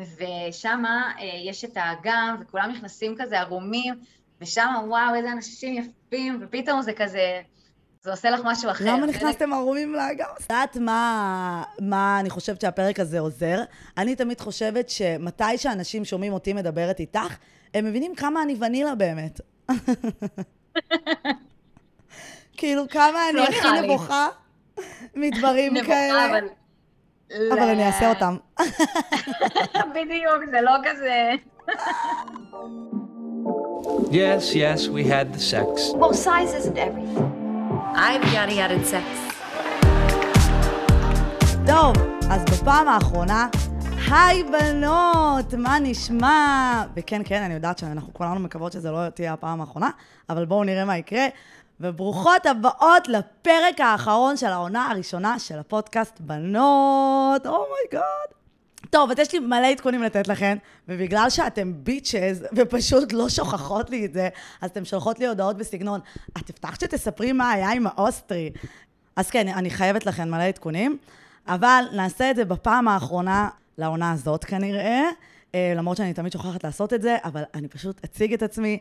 ושם יש את האגם, וכולם נכנסים כזה ערומים, ושם, וואו, איזה אנשים יפים, ופתאום זה כזה... זה עושה לך משהו אחר. למה נכנסתם ערומים לאגם? את יודעת מה, מה אני חושבת שהפרק הזה עוזר? אני תמיד חושבת שמתי שאנשים שומעים אותי מדברת איתך, הם מבינים כמה אני ונילה באמת. כאילו, כמה אני לא הכי. נבוכה מדברים נבוכה, כאלה. אבל... אבל אני אעשה אותם. בדיוק, זה לא כזה... Yes, yes, we had the sex. Well, size isn't everything. I've yada yada sex. טוב, אז בפעם האחרונה, היי בנות, מה נשמע? וכן, כן, אני יודעת שאנחנו כולנו מקוות שזה לא תהיה הפעם האחרונה, אבל בואו נראה מה יקרה. וברוכות הבאות לפרק האחרון של העונה הראשונה של הפודקאסט בנות. Oh my God. טוב, אז יש לי מלא עדכונים לתת לכם, ובגלל שאתם bitches ופשוט לא שוכחות לי את זה, אז אתן שולחות לי הודעות בסגנון, את הבטחת שתספרי מה היה עם האוסטרי. אז כן, אני חייבת לכם מלא עדכונים, אבל נעשה את זה בפעם האחרונה לעונה הזאת כנראה, אה, למרות שאני תמיד שוכחת לעשות את זה, אבל אני פשוט אציג את עצמי.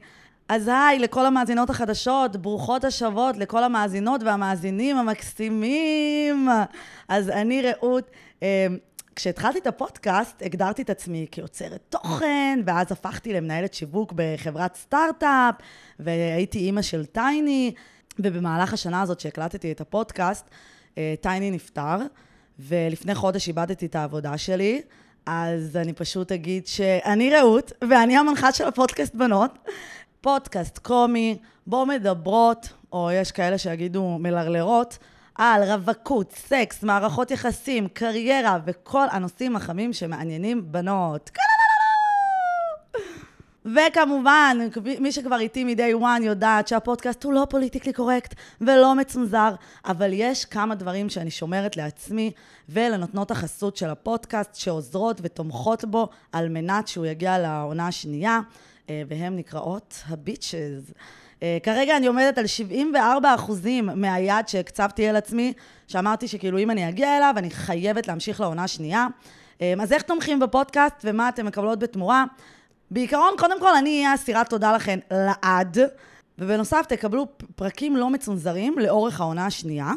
אז היי לכל המאזינות החדשות, ברוכות השבות לכל המאזינות והמאזינים המקסימים. אז אני רעות. אה, כשהתחלתי את הפודקאסט, הגדרתי את עצמי כיוצרת תוכן, ואז הפכתי למנהלת שיווק בחברת סטארט-אפ, והייתי אימא של טייני, ובמהלך השנה הזאת שהקלטתי את הפודקאסט, אה, טייני נפטר, ולפני חודש איבדתי את העבודה שלי, אז אני פשוט אגיד שאני רעות, ואני המנחה של הפודקאסט בנות. פודקאסט קומי, בו מדברות, או יש כאלה שיגידו מלרלרות, על רווקות, סקס, מערכות יחסים, קריירה וכל הנושאים החמים שמעניינים בנות. וכמובן, מי שכבר איתי מ-day one יודעת שהפודקאסט הוא לא politically correct ולא מצונזר, אבל יש כמה דברים שאני שומרת לעצמי ולנותנות החסות של הפודקאסט שעוזרות ותומכות בו על מנת שהוא יגיע לעונה השנייה, והן נקראות הביצ'ז. אה, כרגע אני עומדת על 74 אחוזים מהיעד שהקצבתי על עצמי, שאמרתי שכאילו אם אני אגיע אליו, אני חייבת להמשיך לעונה השנייה. אה, אז איך תומכים בפודקאסט ומה אתם מקבלות בתמורה? בעיקרון, קודם כל, אני אהיה אסירת תודה לכן לעד, ובנוסף, תקבלו פרקים לא מצונזרים לאורך העונה השנייה.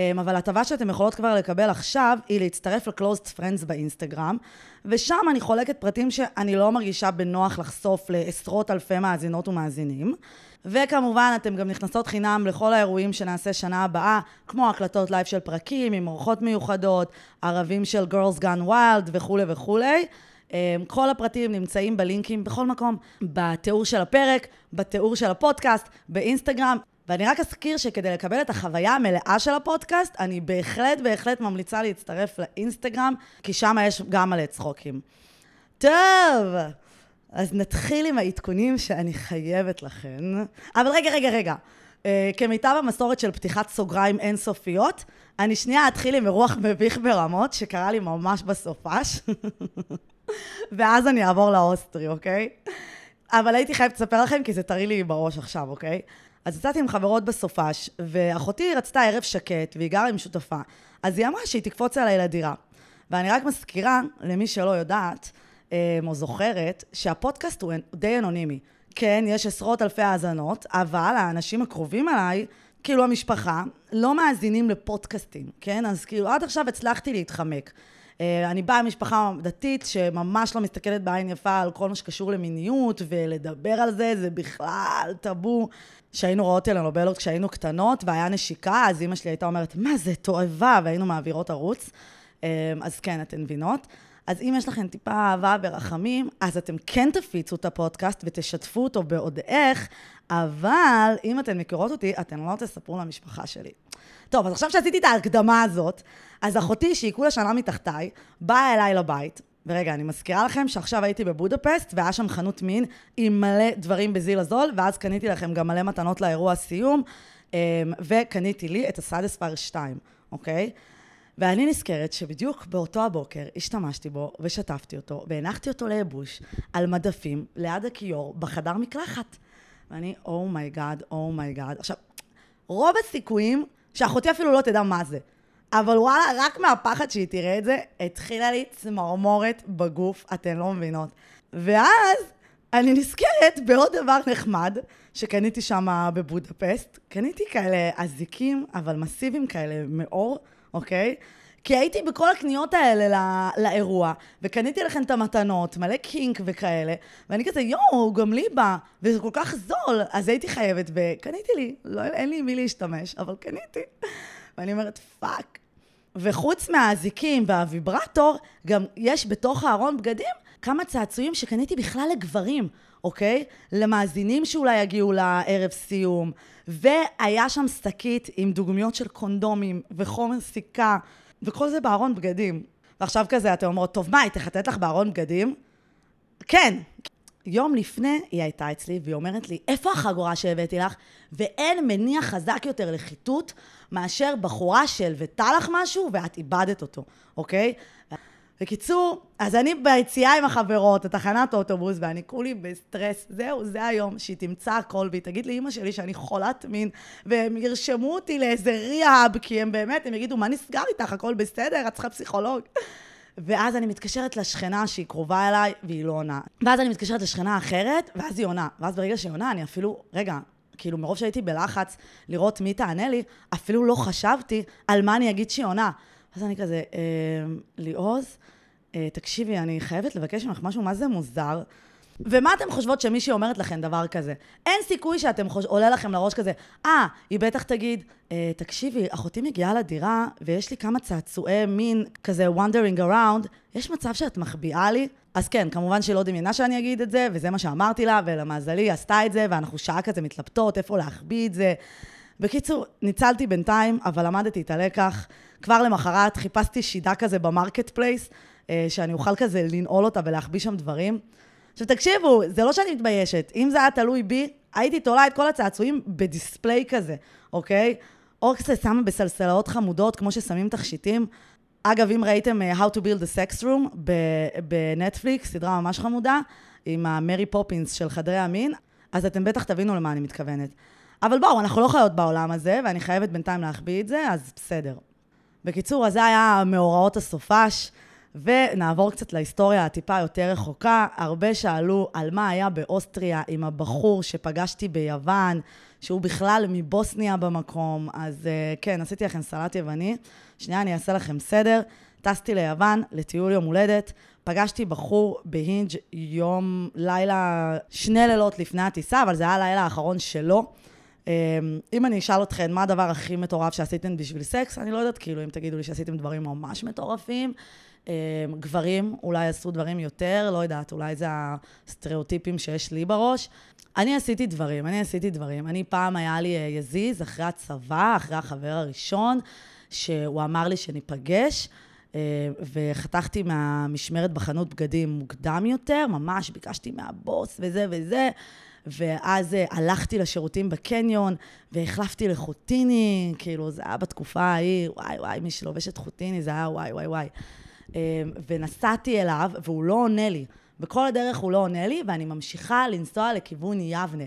אמ, אבל הטבה שאתם יכולות כבר לקבל עכשיו היא להצטרף ל- close friends באינסטגרם, ושם אני חולקת פרטים שאני לא מרגישה בנוח לחשוף לעשרות אלפי מאזינות ומאזינים. וכמובן, אתם גם נכנסות חינם לכל האירועים שנעשה שנה הבאה, כמו הקלטות לייב של פרקים עם אורחות מיוחדות, ערבים של Girls Gone Wild וכולי וכולי. אמ, כל הפרטים נמצאים בלינקים בכל מקום, בתיאור של הפרק, בתיאור של הפודקאסט, באינסטגרם. ואני רק אזכיר שכדי לקבל את החוויה המלאה של הפודקאסט, אני בהחלט בהחלט ממליצה להצטרף לאינסטגרם, כי שם יש גם מלא צחוקים. טוב, אז נתחיל עם העדכונים שאני חייבת לכן. אבל רגע, רגע, רגע. Uh, כמיטב המסורת של פתיחת סוגריים אינסופיות, אני שנייה אתחיל עם אירוח מביך ברמות, שקרה לי ממש בסופש, ואז אני אעבור לאוסטרי, אוקיי? אבל הייתי חייבת לספר לכם, כי זה טרי לי בראש עכשיו, אוקיי? אז יצאתי עם חברות בסופש, ואחותי רצתה ערב שקט, והיא גרה עם שותפה. אז היא אמרה שהיא תקפוץ עליי לדירה. ואני רק מזכירה, למי שלא יודעת, אה, או זוכרת, שהפודקאסט הוא די אנונימי. כן, יש עשרות אלפי האזנות, אבל האנשים הקרובים אליי, כאילו המשפחה, לא מאזינים לפודקאסטים, כן? אז כאילו, עד עכשיו הצלחתי להתחמק. אה, אני באה ממשפחה דתית שממש לא מסתכלת בעין יפה על כל מה שקשור למיניות, ולדבר על זה, זה בכלל טאבו. שהיינו רואות טלנובלות כשהיינו קטנות, והיה נשיקה, אז אימא שלי הייתה אומרת, מה זה, תועבה, והיינו מעבירות ערוץ. אה, אז כן, אתן מבינות. אז אם יש לכם טיפה אהבה ורחמים, אז אתם כן תפיצו את הפודקאסט ותשתפו אותו בעוד איך, אבל אם אתן מכירות אותי, אתן לא תספרו למשפחה שלי. טוב, אז עכשיו שעשיתי את ההקדמה הזאת, אז אחותי, שהיא כולה שנה מתחתיי, באה אליי לבית, ורגע, אני מזכירה לכם שעכשיו הייתי בבודפסט, והיה שם חנות מין עם מלא דברים בזיל הזול, ואז קניתי לכם גם מלא מתנות לאירוע סיום, אמ, וקניתי לי את ה Satisfyer 2, אוקיי? ואני נזכרת שבדיוק באותו הבוקר השתמשתי בו ושטפתי אותו, והנחתי אותו לייבוש על מדפים ליד הכיור בחדר מקלחת. ואני, אומייגאד, אומייגאד. עכשיו, רוב הסיכויים שאחותי אפילו לא תדע מה זה. אבל וואלה, רק מהפחד שהיא תראה את זה, התחילה לי צמרמורת בגוף, אתן לא מבינות. ואז אני נזכרת בעוד דבר נחמד, שקניתי שם בבודפסט. קניתי כאלה אזיקים, אבל מסיביים כאלה, מעור, אוקיי? כי הייתי בכל הקניות האלה לא, לאירוע, וקניתי לכם את המתנות, מלא kink וכאלה, ואני כזה, יואו, גם לי בא, וזה כל כך זול, אז הייתי חייבת, וקניתי לי, לא, אין לי מי להשתמש, אבל קניתי. ואני אומרת, fuck. וחוץ מהאזיקים והוויברטור, גם יש בתוך הארון בגדים כמה צעצועים שקניתי בכלל לגברים, אוקיי? למאזינים שאולי יגיעו לערב סיום. והיה שם שקית עם דוגמיות של קונדומים וחומר סיכה, וכל זה בארון בגדים. ועכשיו כזה, אתם אומרות, טוב, מה, היא תחטט לך בארון בגדים? כן. יום לפני היא הייתה אצלי, והיא אומרת לי, איפה החגורה שהבאתי לך? ואין מניע חזק יותר לחיטוט מאשר בחורה שהלוותה לך משהו ואת איבדת אותו, אוקיי? בקיצור, אז אני ביציאה עם החברות, לתחנת אוטובוס, ואני כולי בסטרס. זהו, זה היום שהיא תמצא הכל, והיא תגיד לאימא שלי שאני חולת מין, והם ירשמו אותי לאיזה ריאב, כי הם באמת, הם יגידו, מה נסגר איתך? הכל בסדר? את צריכה פסיכולוג. ואז אני מתקשרת לשכנה שהיא קרובה אליי, והיא לא עונה. ואז אני מתקשרת לשכנה אחרת, ואז היא עונה. ואז ברגע שהיא עונה, אני אפילו, רגע, כאילו מרוב שהייתי בלחץ לראות מי תענה לי, אפילו לא חשבתי על מה אני אגיד שהיא עונה. אז אני כזה, אה, ליעוז, אה, תקשיבי, אני חייבת לבקש ממך משהו, מה זה מוזר? ומה אתן חושבות שמישהי אומרת לכם דבר כזה? אין סיכוי שאתם חוש... עולה לכם לראש כזה, אה, ah, היא בטח תגיד, אה, תקשיבי, אחותי מגיעה לדירה ויש לי כמה צעצועי מין כזה wandering around, יש מצב שאת מחביאה לי? אז כן, כמובן שהיא לא דמיינה שאני אגיד את זה, וזה מה שאמרתי לה, ולמזלי היא עשתה את זה, ואנחנו שעה כזה מתלבטות איפה להחביא את זה. בקיצור, ניצלתי בינתיים, אבל למדתי את הלקח. כבר למחרת חיפשתי שידה כזה ב marketplace, אה, שאני אוכל כזה לנעול אותה ולהחביא שם דברים. עכשיו תקשיבו, זה לא שאני מתביישת. אם זה היה תלוי בי, הייתי תולה את כל הצעצועים ב display כזה, אוקיי? או כזה שמה בסלסלאות חמודות, כמו ששמים תכשיטים. אגב, אם ראיתם uh, How to Build a Sex Room בנטפליקס, סדרה ממש חמודה, עם המרי פופינס של חדרי המין, אז אתם בטח תבינו למה אני מתכוונת. אבל בואו, אנחנו לא חיות בעולם הזה, ואני חייבת בינתיים להחביא את זה, אז בסדר. בקיצור, אז זה היה מאורעות הסופש. ונעבור קצת להיסטוריה הטיפה יותר רחוקה. הרבה שאלו על מה היה באוסטריה עם הבחור שפגשתי ביוון, שהוא בכלל מבוסניה במקום. אז uh, כן, עשיתי לכם סלט יווני. שנייה, אני אעשה לכם סדר. טסתי ליוון לטיול יום הולדת, פגשתי בחור בהינג' יום, לילה, שני לילות לפני הטיסה, אבל זה היה הלילה האחרון שלו. אמ, אם אני אשאל אתכם מה הדבר הכי מטורף שעשיתם בשביל סקס, אני לא יודעת, כאילו, אם תגידו לי שעשיתם דברים ממש מטורפים, גברים אולי עשו דברים יותר, לא יודעת, אולי זה הסטריאוטיפים שיש לי בראש. אני עשיתי דברים, אני עשיתי דברים. אני פעם היה לי אה, יזיז אחרי הצבא, אחרי החבר הראשון, שהוא אמר לי שניפגש. אה, וחתכתי מהמשמרת בחנות בגדים מוקדם יותר, ממש ביקשתי מהבוס וזה וזה, ואז אה, הלכתי לשירותים בקניון והחלפתי לחוטיני, כאילו זה היה בתקופה ההיא, וואי וואי, מי שלובשת חוטיני זה היה וואי וואי וואי. אמ, ונסעתי אליו, והוא לא עונה לי. בכל הדרך הוא לא עונה לי, ואני ממשיכה לנסוע לכיוון יבנה.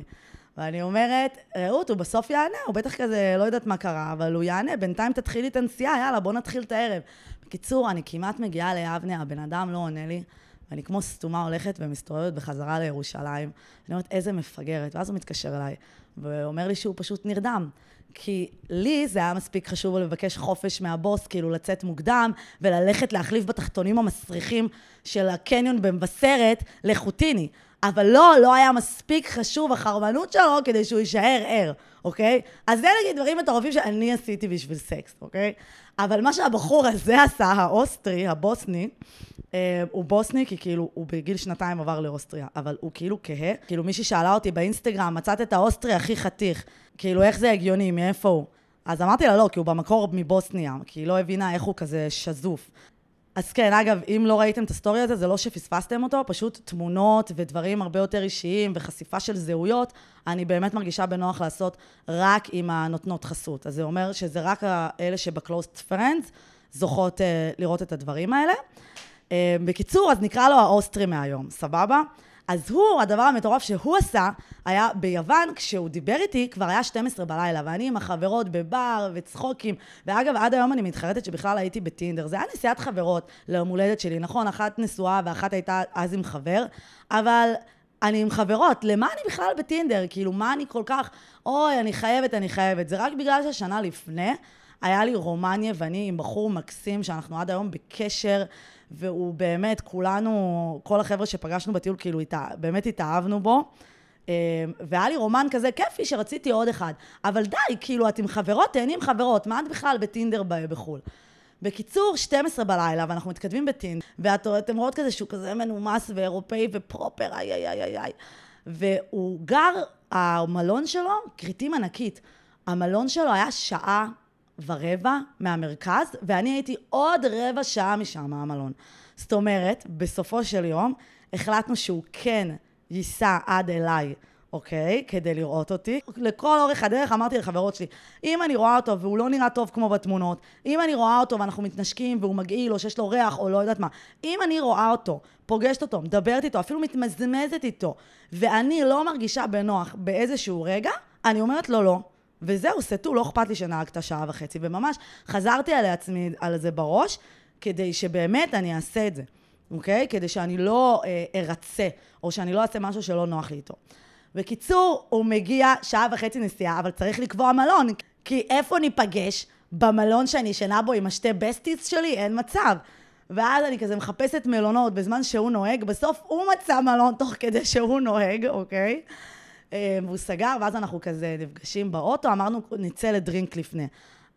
ואני אומרת, רעות, הוא בסוף יענה, הוא בטח כזה, לא יודעת מה קרה, אבל הוא יענה, בינתיים תתחילי את הנסיעה, יאללה, בוא נתחיל את הערב. בקיצור, אני כמעט מגיעה ליבנה, הבן אדם לא עונה לי, ואני כמו סתומה הולכת ומסתובבת בחזרה לירושלים. אני אומרת, איזה מפגרת. ואז הוא מתקשר אליי, ואומר לי שהוא פשוט נרדם. כי לי זה היה מספיק חשוב לבקש חופש מהבוס, כאילו לצאת מוקדם, וללכת להחליף בתחתונים המסריחים של הקניון במבשרת לחוטיני. אבל לא, לא היה מספיק חשוב החרמנות שלו כדי שהוא יישאר ער, אוקיי? אז זה נגיד דברים מטורפים שאני עשיתי בשביל סקס, אוקיי? אבל מה שהבחור הזה עשה, האוסטרי, הבוסני, אה, הוא בוסני כי כאילו הוא בגיל שנתיים עבר לאוסטריה, אבל הוא כאילו כהה. כאילו מישהי שאלה אותי באינסטגרם, מצאת את האוסטרי הכי חתיך. כאילו, איך זה הגיוני, מאיפה הוא? אז אמרתי לה, לא, כי הוא במקור מבוסניה, כי היא לא הבינה איך הוא כזה שזוף. אז כן, אגב, אם לא ראיתם את הסטורי הזה, זה לא שפספסתם אותו, פשוט תמונות ודברים הרבה יותר אישיים וחשיפה של זהויות, אני באמת מרגישה בנוח לעשות רק עם הנותנות חסות. אז זה אומר שזה רק אלה שב close friends זוכות uh, לראות את הדברים האלה. Uh, בקיצור, אז נקרא לו האוסטרי מהיום, סבבה? אז הוא, הדבר המטורף שהוא עשה, היה ביוון, כשהוא דיבר איתי, כבר היה 12 בלילה, ואני עם החברות בבר וצחוקים. ואגב, עד היום אני מתחרטת שבכלל הייתי בטינדר. זה היה נסיעת חברות ליום הולדת שלי, נכון? אחת נשואה ואחת הייתה אז עם חבר, אבל אני עם חברות, למה אני בכלל בטינדר? כאילו, מה אני כל כך, אוי, אני חייבת, אני חייבת. זה רק בגלל ששנה לפני היה לי רומן יווני עם בחור מקסים, שאנחנו עד היום בקשר, והוא באמת, כולנו, כל החבר'ה שפגשנו בטיול, כאילו, התא, באמת התאהבנו בו. אה, והיה לי רומן כזה כיפי שרציתי עוד אחד. אבל די, כאילו, את עם חברות, תהני עם חברות, מה את בכלל בטינדר בחו"ל? בקיצור, 12 בלילה, ואנחנו מתכתבים בטינדר, ואתם רואות כזה שהוא כזה מנומס ואירופאי ופרופר, איי איי איי איי. והוא גר, המלון שלו, כריתים ענקית. המלון שלו היה שעה ורבע מהמרכז, ואני הייתי עוד רבע שעה משם, מהמלון. זאת אומרת, בסופו של יום, החלטנו שהוא כן ייסע עד אליי. אוקיי? כדי לראות אותי. לכל אורך הדרך אמרתי לחברות שלי, אם אני רואה אותו והוא לא נראה טוב כמו בתמונות, אם אני רואה אותו ואנחנו מתנשקים והוא מגעיל או שיש לו ריח או לא יודעת מה, אם אני רואה אותו, פוגשת אותו, מדברת איתו, אפילו מתמזמזת איתו, ואני לא מרגישה בנוח באיזשהו רגע, אני אומרת לו לא. וזהו, סטו, לא אכפת לי שנהגת שעה וחצי, וממש חזרתי על עצמי על זה בראש, כדי שבאמת אני אעשה את זה, אוקיי? כדי שאני לא אה, ארצה, או שאני לא אעשה משהו שלא נוח לי איתו. בקיצור, הוא מגיע שעה וחצי נסיעה, אבל צריך לקבוע מלון, כי איפה ניפגש? במלון שאני ישנה בו עם השתי בסטיס שלי? אין מצב. ואז אני כזה מחפשת מלונות בזמן שהוא נוהג, בסוף הוא מצא מלון תוך כדי שהוא נוהג, אוקיי? אה, והוא סגר, ואז אנחנו כזה נפגשים באוטו, אמרנו נצא לדרינק לפני.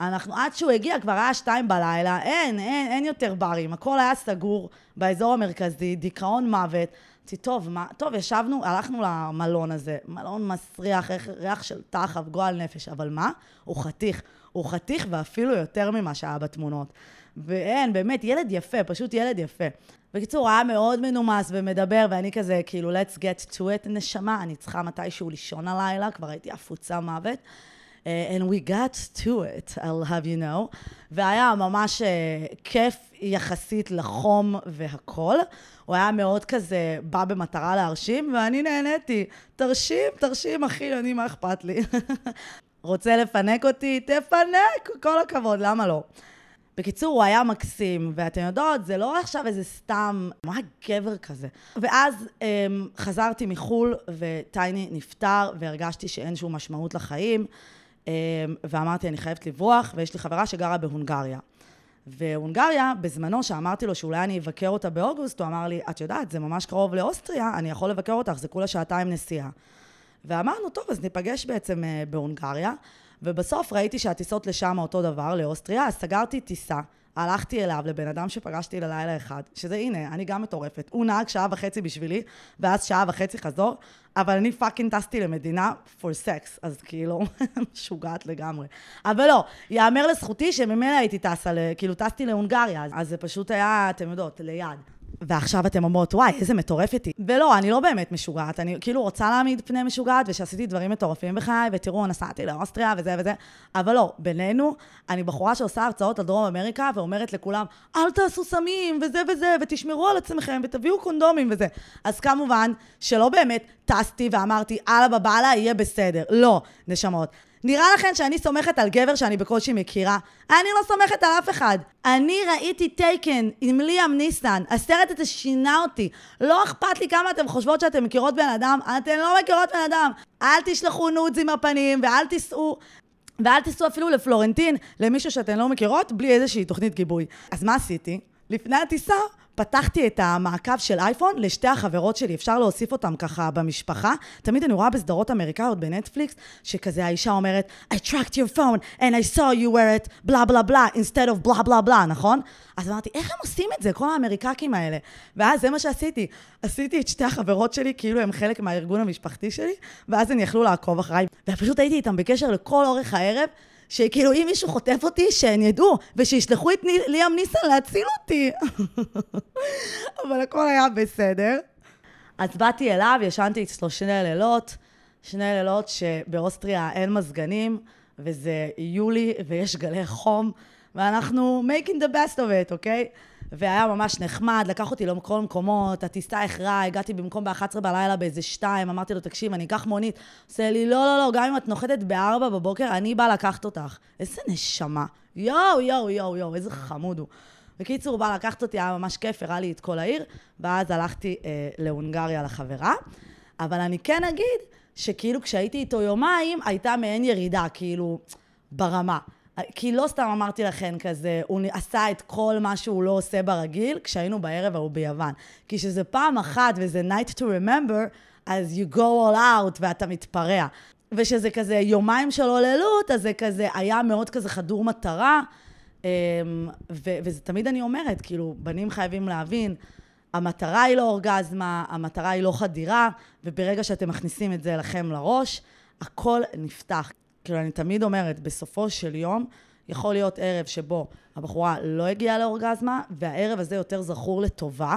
אנחנו, עד שהוא הגיע, כבר היה שתיים בלילה, אין, אין, אין יותר ברים, הכל היה סגור באזור המרכזי, דיכאון מוות. אמרתי, טוב, מה, טוב, ישבנו, הלכנו למלון הזה, מלון מסריח, ריח, של תחב, גועל נפש, אבל מה? הוא חתיך. הוא חתיך ואפילו יותר ממה שהיה בתמונות. ואין, באמת, ילד יפה, פשוט ילד יפה. בקיצור, היה מאוד מנומס ומדבר, ואני כזה, כאילו, let's get to it, נשמה, אני צריכה מתישהו לישון הלילה, כבר הייתי עפוצה מוות. Uh, and we got to it, I'll have you know. והיה ממש uh, כיף יחסית לחום והכול. הוא היה מאוד כזה, בא במטרה להרשים, ואני נהניתי. תרשים, תרשים, אחי, אני, מה אכפת לי? רוצה לפנק אותי? תפנק! כל הכבוד, למה לא? בקיצור, הוא היה מקסים, ואתן יודעות, זה לא עכשיו איזה סתם, היה גבר כזה. ואז um, חזרתי מחו"ל, וטייני נפטר, והרגשתי שאין שום משמעות לחיים. אמ, ואמרתי, אני חייבת לברוח, ויש לי חברה שגרה בהונגריה. והונגריה, בזמנו, שאמרתי לו שאולי אני אבקר אותה באוגוסט, הוא אמר לי, את יודעת, זה ממש קרוב לאוסטריה, אני יכול לבקר אותך, זה כולה שעתיים נסיעה. ואמרנו, טוב, אז ניפגש בעצם אה, בהונגריה, ובסוף ראיתי שהטיסות לשם אותו דבר, לאוסטריה, אז סגרתי טיסה. הלכתי אליו, לבן אדם שפגשתי ללילה אחד, שזה הנה, אני גם מטורפת. הוא נהג שעה וחצי בשבילי, ואז שעה וחצי חזור, אבל אני fucking טסתי למדינה for sex, אז כאילו, משוגעת לגמרי. אבל לא, יאמר לזכותי שממילא הייתי טסה, כאילו טסתי להונגריה, אז זה פשוט היה, אתם יודעות, ליד. ועכשיו אתן אומרות, וואי, איזה מטורפת היא. ולא, אני לא באמת משוגעת, אני כאילו רוצה להעמיד פני משוגעת, ושעשיתי דברים מטורפים בחיי, ותראו, נסעתי לאוסטריה וזה וזה, אבל לא, בינינו, אני בחורה שעושה הרצאות על דרום אמריקה, ואומרת לכולם, אל תעשו סמים, וזה וזה, ותשמרו על עצמכם, ותביאו קונדומים וזה. אז כמובן, שלא באמת טסתי ואמרתי, אללה בבאללה, יהיה בסדר. לא, נשמות. נראה לכם שאני סומכת על גבר שאני בקושי מכירה? אני לא סומכת על אף אחד. אני ראיתי טייקן עם ליאם ניסן, הסרט הזה שינה אותי. לא אכפת לי כמה אתן חושבות שאתן מכירות בן אדם, אתן לא מכירות בן אדם. אל תשלחו נודס עם הפנים, ואל תיסעו... ואל תיסעו אפילו לפלורנטין, למישהו שאתן לא מכירות, בלי איזושהי תוכנית גיבוי. אז מה עשיתי? לפני הטיסה פתחתי את המעקב של אייפון לשתי החברות שלי, אפשר להוסיף אותן ככה במשפחה. תמיד אני רואה בסדרות אמריקאיות בנטפליקס, שכזה האישה אומרת, I tracked your phone and I saw you wear it, בלה בלה בלה, instead of בלה בלה בלה, נכון? אז אמרתי, איך הם עושים את זה, כל האמריקאים האלה? ואז זה מה שעשיתי. עשיתי את שתי החברות שלי, כאילו הם חלק מהארגון המשפחתי שלי, ואז הן יכלו לעקוב אחריי. ופשוט הייתי איתם בקשר לכל אורך הערב. שכאילו אם מישהו חוטף אותי, שהן ידעו, ושישלחו את ליאם ניסן להציל אותי. אבל הכל היה בסדר. אז באתי אליו, ישנתי אצלו שני לילות, שני לילות שבאוסטריה אין מזגנים, וזה יולי ויש גלי חום, ואנחנו making the best of it, אוקיי? Okay? והיה ממש נחמד, לקח אותי לכל מקומות, הטיסה איחרה, הגעתי במקום ב-11 בלילה באיזה שתיים, אמרתי לו, תקשיב, אני אקח מונית. עושה לי, לא, לא, לא, גם אם את נוחתת ב-4 בבוקר, אני באה לקחת אותך. איזה נשמה. יואו, יואו, יואו, יואו, איזה חמוד הוא. בקיצור, הוא בא לקחת אותי, היה ממש כיף, הראה לי את כל העיר, ואז הלכתי אה, להונגריה לחברה. אבל אני כן אגיד שכאילו כשהייתי איתו יומיים, הייתה מעין ירידה, כאילו, ברמה. כי לא סתם אמרתי לכם כזה, הוא עשה את כל מה שהוא לא עושה ברגיל, כשהיינו בערב ההוא ביוון. כי שזה פעם אחת וזה night to remember, אז you go all out ואתה מתפרע. ושזה כזה יומיים של הוללות, אז זה כזה היה מאוד כזה חדור מטרה. אמ, ו- וזה תמיד אני אומרת, כאילו, בנים חייבים להבין, המטרה היא לא אורגזמה, המטרה היא לא חדירה, וברגע שאתם מכניסים את זה לכם לראש, הכל נפתח. כאילו, אני תמיד אומרת, בסופו של יום, יכול להיות ערב שבו הבחורה לא הגיעה לאורגזמה, והערב הזה יותר זכור לטובה,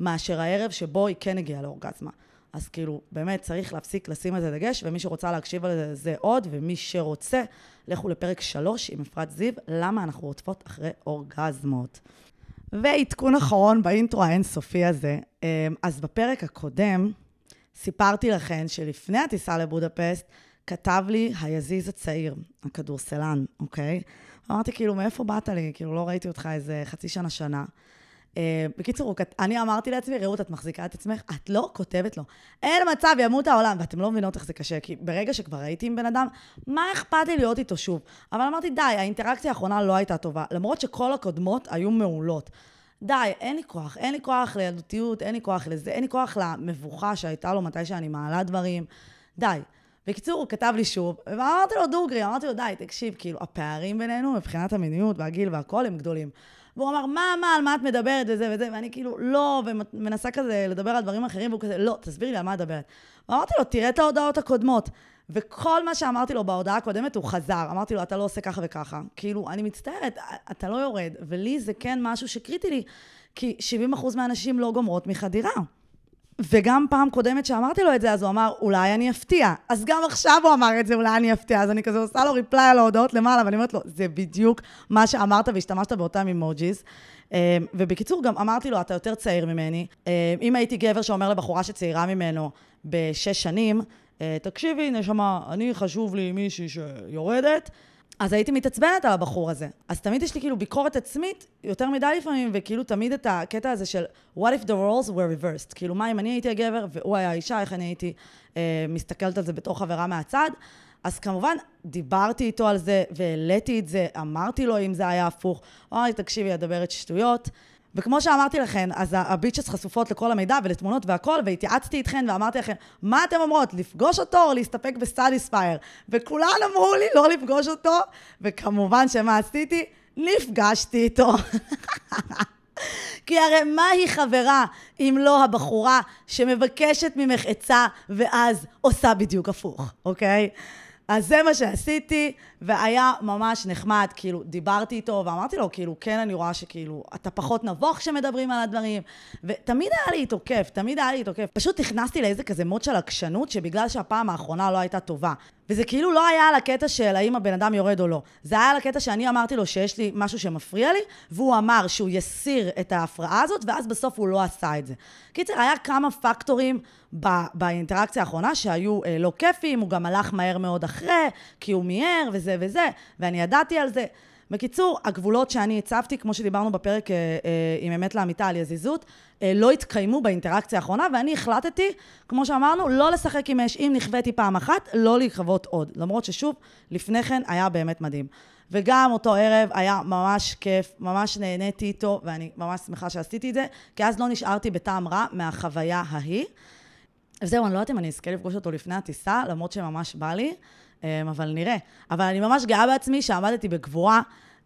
מאשר הערב שבו היא כן הגיעה לאורגזמה. אז כאילו, באמת צריך להפסיק לשים על זה דגש, ומי שרוצה להקשיב על זה עוד, ומי שרוצה, לכו לפרק 3 עם אפרת זיו, למה אנחנו רודפות אחרי אורגזמות. ועדכון אחרון באינטרו האינסופי הזה. אמ, אז בפרק הקודם סיפרתי לכם שלפני הטיסה לבודפסט, כתב לי היזיז הצעיר, הכדורסלן, אוקיי? אמרתי, כאילו, מאיפה באת לי? כאילו, לא ראיתי אותך איזה חצי שנה, שנה. Uh, בקיצור, אני אמרתי לעצמי, רעות, את מחזיקה את עצמך, את לא כותבת לו. אין מצב, ימות העולם. ואתם לא מבינות איך זה קשה, כי ברגע שכבר הייתי עם בן אדם, מה אכפת לי להיות איתו שוב? אבל אמרתי, די, האינטראקציה האחרונה לא הייתה טובה, למרות שכל הקודמות היו מעולות. די, אין לי כוח, אין לי כוח לילדותיות, אין לי כוח לזה, אין לי כוח למבוכה שהייתה לו מתי שאני מעלה דברים. די. בקיצור, הוא כתב לי שוב, ואמרתי לו, דוגרי, אמרתי לו, די, תקשיב, כאילו, הפערים בינינו מבחינת המיניות והגיל והכל הם גדולים. והוא אמר, מה, מה, על מה את מדברת וזה וזה, ואני כאילו, לא, ומנסה כזה לדבר על דברים אחרים, והוא כזה, לא, תסבירי לי על מה את מדברת. ואמרתי לו, תראה את ההודעות הקודמות. וכל מה שאמרתי לו בהודעה הקודמת, הוא חזר. אמרתי לו, אתה לא עושה ככה וככה. כאילו, אני מצטערת, אתה לא יורד. ולי זה כן משהו שקריטי לי, כי 70% מהנשים לא גומרות מחדירה. וגם פעם קודמת שאמרתי לו את זה, אז הוא אמר, אולי אני אפתיע. אז גם עכשיו הוא אמר את זה, אולי אני אפתיע. אז אני כזה עושה לו ריפליי על ההודעות למעלה, ואני אומרת לו, זה בדיוק מה שאמרת והשתמשת באותם אימוג'יז. אה, ובקיצור, גם אמרתי לו, אתה יותר צעיר ממני. אה, אם הייתי גבר שאומר לבחורה שצעירה ממנו בשש שנים, אה, תקשיבי, נשמה, אני חשוב לי מישהי שיורדת, אז הייתי מתעצבנת על הבחור הזה. אז תמיד יש לי כאילו ביקורת עצמית, יותר מדי לפעמים, וכאילו תמיד את הקטע הזה של what if the roles were reversed? כאילו, מה אם אני הייתי הגבר והוא היה האישה, איך אני הייתי אה, מסתכלת על זה בתור חברה מהצד? אז כמובן, דיברתי איתו על זה, והעליתי את זה, אמרתי לו אם זה היה הפוך. הוא אמר לי, תקשיבי, את מדברת שטויות. וכמו שאמרתי לכן, אז ה bitches חשופות לכל המידע ולתמונות והכל, והתייעצתי איתכן ואמרתי לכם, מה אתן אומרות, לפגוש אותו או להסתפק בסטדיספייר? וכולן אמרו לי לא לפגוש אותו, וכמובן שמה עשיתי? נפגשתי איתו. כי הרי מהי חברה אם לא הבחורה שמבקשת ממך עצה ואז עושה בדיוק הפוך, אוקיי? אז זה מה שעשיתי, והיה ממש נחמד, כאילו, דיברתי איתו ואמרתי לו, כאילו, כן, אני רואה שכאילו, אתה פחות נבוך כשמדברים על הדברים, ותמיד היה לי איתו כיף, תמיד היה לי איתו כיף. פשוט נכנסתי לאיזה כזה מוד של עקשנות, שבגלל שהפעם האחרונה לא הייתה טובה. וזה כאילו לא היה על הקטע של האם הבן אדם יורד או לא. זה היה על הקטע שאני אמרתי לו שיש לי משהו שמפריע לי, והוא אמר שהוא יסיר את ההפרעה הזאת, ואז בסוף הוא לא עשה את זה. קיצר, היה כמה פקטורים באינטראקציה האחרונה שהיו אה, לא כיפים, הוא גם הלך מהר מאוד אחרי, כי הוא מיהר וזה וזה, ואני ידעתי על זה. בקיצור, הגבולות שאני הצבתי, כמו שדיברנו בפרק אה, אה, עם אמת לאמיתה על יזיזות, אה, לא התקיימו באינטראקציה האחרונה, ואני החלטתי, כמו שאמרנו, לא לשחק עם אש. אם נכוויתי פעם אחת, לא להיכבות עוד. למרות ששוב, לפני כן היה באמת מדהים. וגם אותו ערב היה ממש כיף, ממש נהניתי איתו, ואני ממש שמחה שעשיתי את זה, כי אז לא נשארתי בטעם רע מהחוויה ההיא. וזהו, אני לא יודעת אם אני אזכה לפגוש אותו לפני הטיסה, למרות שממש בא לי, אבל נראה. אבל אני ממש גאה בעצמי שעמדתי בגבורה.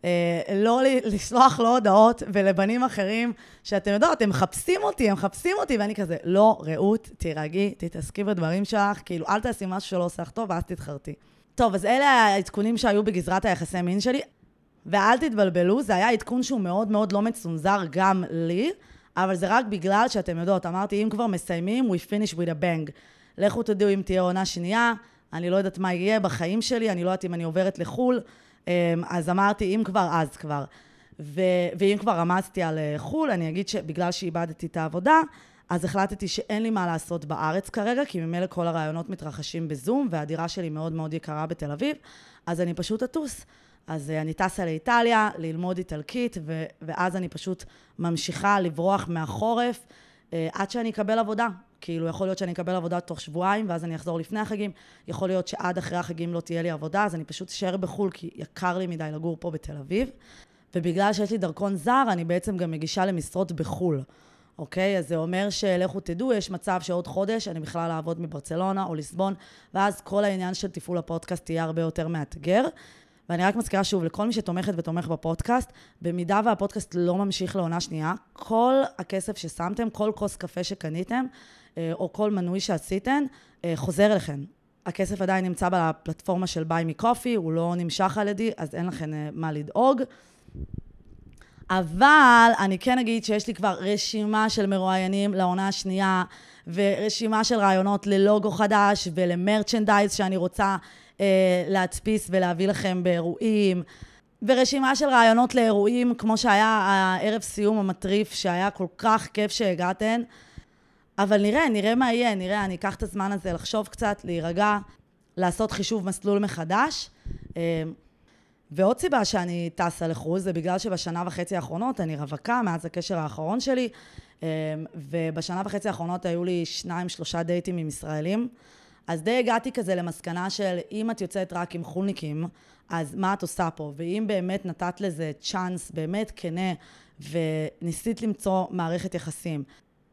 אה, לא לסלוח להודעות ולבנים אחרים, שאתם יודעות, הם מחפשים אותי, הם מחפשים אותי, ואני כזה, לא, רעות, תירגעי, תתעסקי בדברים שלך, כאילו, אל תעשי משהו שלא עושה לך טוב, ואז תתחרטי. טוב, אז אלה העדכונים שהיו בגזרת היחסי מין שלי, ואל תתבלבלו, זה היה עדכון שהוא מאוד מאוד לא מצונזר גם לי, אבל זה רק בגלל שאתם יודעות, אמרתי, אם כבר מסיימים, we finish with a bang. לכו תדעו אם תהיה עונה שנייה, אני לא יודעת מה יהיה בחיים שלי, אני לא יודעת אם אני עוברת לחו"ל. אמ, אז אמרתי, אם כבר, אז כבר. ו- ואם כבר רמזתי על אה, חו"ל, אני אגיד שבגלל שאיבדתי את העבודה, אז החלטתי שאין לי מה לעשות בארץ כרגע, כי ממילא כל הרעיונות מתרחשים בזום, והדירה שלי מאוד מאוד יקרה בתל אביב, אז אני פשוט אטוס. אז אה, אני טסה לאיטליה ללמוד איטלקית, ו- ואז אני פשוט ממשיכה לברוח מהחורף עד שאני אקבל עבודה. כאילו, יכול להיות שאני אקבל עבודה תוך שבועיים, ואז אני אחזור לפני החגים. יכול להיות שעד אחרי החגים לא תהיה לי עבודה, אז אני פשוט אשאר בחו"ל, כי יקר לי מדי לגור פה בתל אביב. ובגלל שיש לי דרכון זר, אני בעצם גם מגישה למשרות בחו"ל. אוקיי? אז זה אומר שלכו תדעו, יש מצב שעוד חודש אני בכלל אעבוד מברצלונה או ליסבון, ואז כל העניין של תפעול הפודקאסט יהיה הרבה יותר מאתגר. ואני רק מזכירה שוב, לכל מי שתומכת ותומך בפודקאסט, במידה והפודקאסט לא ממשיך לעונה שנייה, כל הכסף ששמתם, כל כוס קפה שקניתם, אה, או כל מנוי שעשיתם, אה, חוזר אליכם. הכסף עדיין נמצא בפלטפורמה של ביי מי קופי, הוא לא נמשך על ידי, אז אין לכם אה, מה לדאוג. אבל אני כן אגיד שיש לי כבר רשימה של מרואיינים לעונה השנייה, ורשימה של רעיונות ללוגו חדש ולמרצ'נדייז שאני רוצה להדפיס ולהביא לכם באירועים, ורשימה של רעיונות לאירועים, כמו שהיה הערב סיום המטריף, שהיה כל כך כיף שהגעתן. אבל נראה, נראה מה יהיה, נראה, אני אקח את הזמן הזה לחשוב קצת, להירגע, לעשות חישוב מסלול מחדש. אה, ועוד סיבה שאני טסה לחו"ל זה בגלל שבשנה וחצי האחרונות אני רווקה מאז הקשר האחרון שלי, אה, ובשנה וחצי האחרונות היו לי שניים, שלושה דייטים עם ישראלים. אז די הגעתי כזה למסקנה של אם את יוצאת רק עם חולניקים, אז מה את עושה פה? ואם באמת נתת לזה צ'אנס באמת כנה וניסית למצוא מערכת יחסים,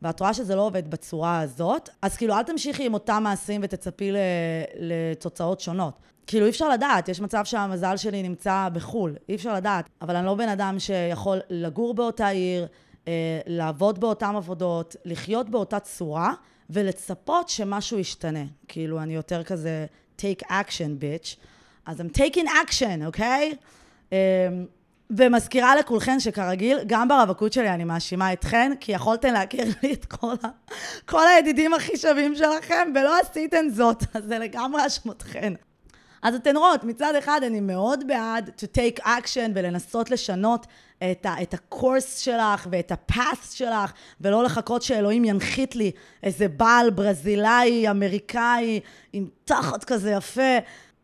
ואת רואה שזה לא עובד בצורה הזאת, אז כאילו אל תמשיכי עם אותם מעשים ותצפי לתוצאות שונות. כאילו אי אפשר לדעת, יש מצב שהמזל שלי נמצא בחו"ל, אי אפשר לדעת, אבל אני לא בן אדם שיכול לגור באותה עיר, אה, לעבוד באותן עבודות, לחיות באותה צורה, ולצפות שמשהו ישתנה. כאילו, אני יותר כזה take action, bitch. אז I'm taking action, אוקיי? Okay? Um, ומזכירה לכולכן שכרגיל, גם ברווקות שלי אני מאשימה אתכן, כי יכולתן להכיר לי את כל, ה... כל הידידים הכי שווים שלכם, ולא עשיתן זאת, אז זה לגמרי אשמתכן. אז אתן רואות, מצד אחד אני מאוד בעד to take action ולנסות לשנות את, ה, את הקורס שלך ואת הפאס שלך, ולא לחכות שאלוהים ינחית לי איזה בעל ברזילאי, אמריקאי, עם תחת כזה יפה.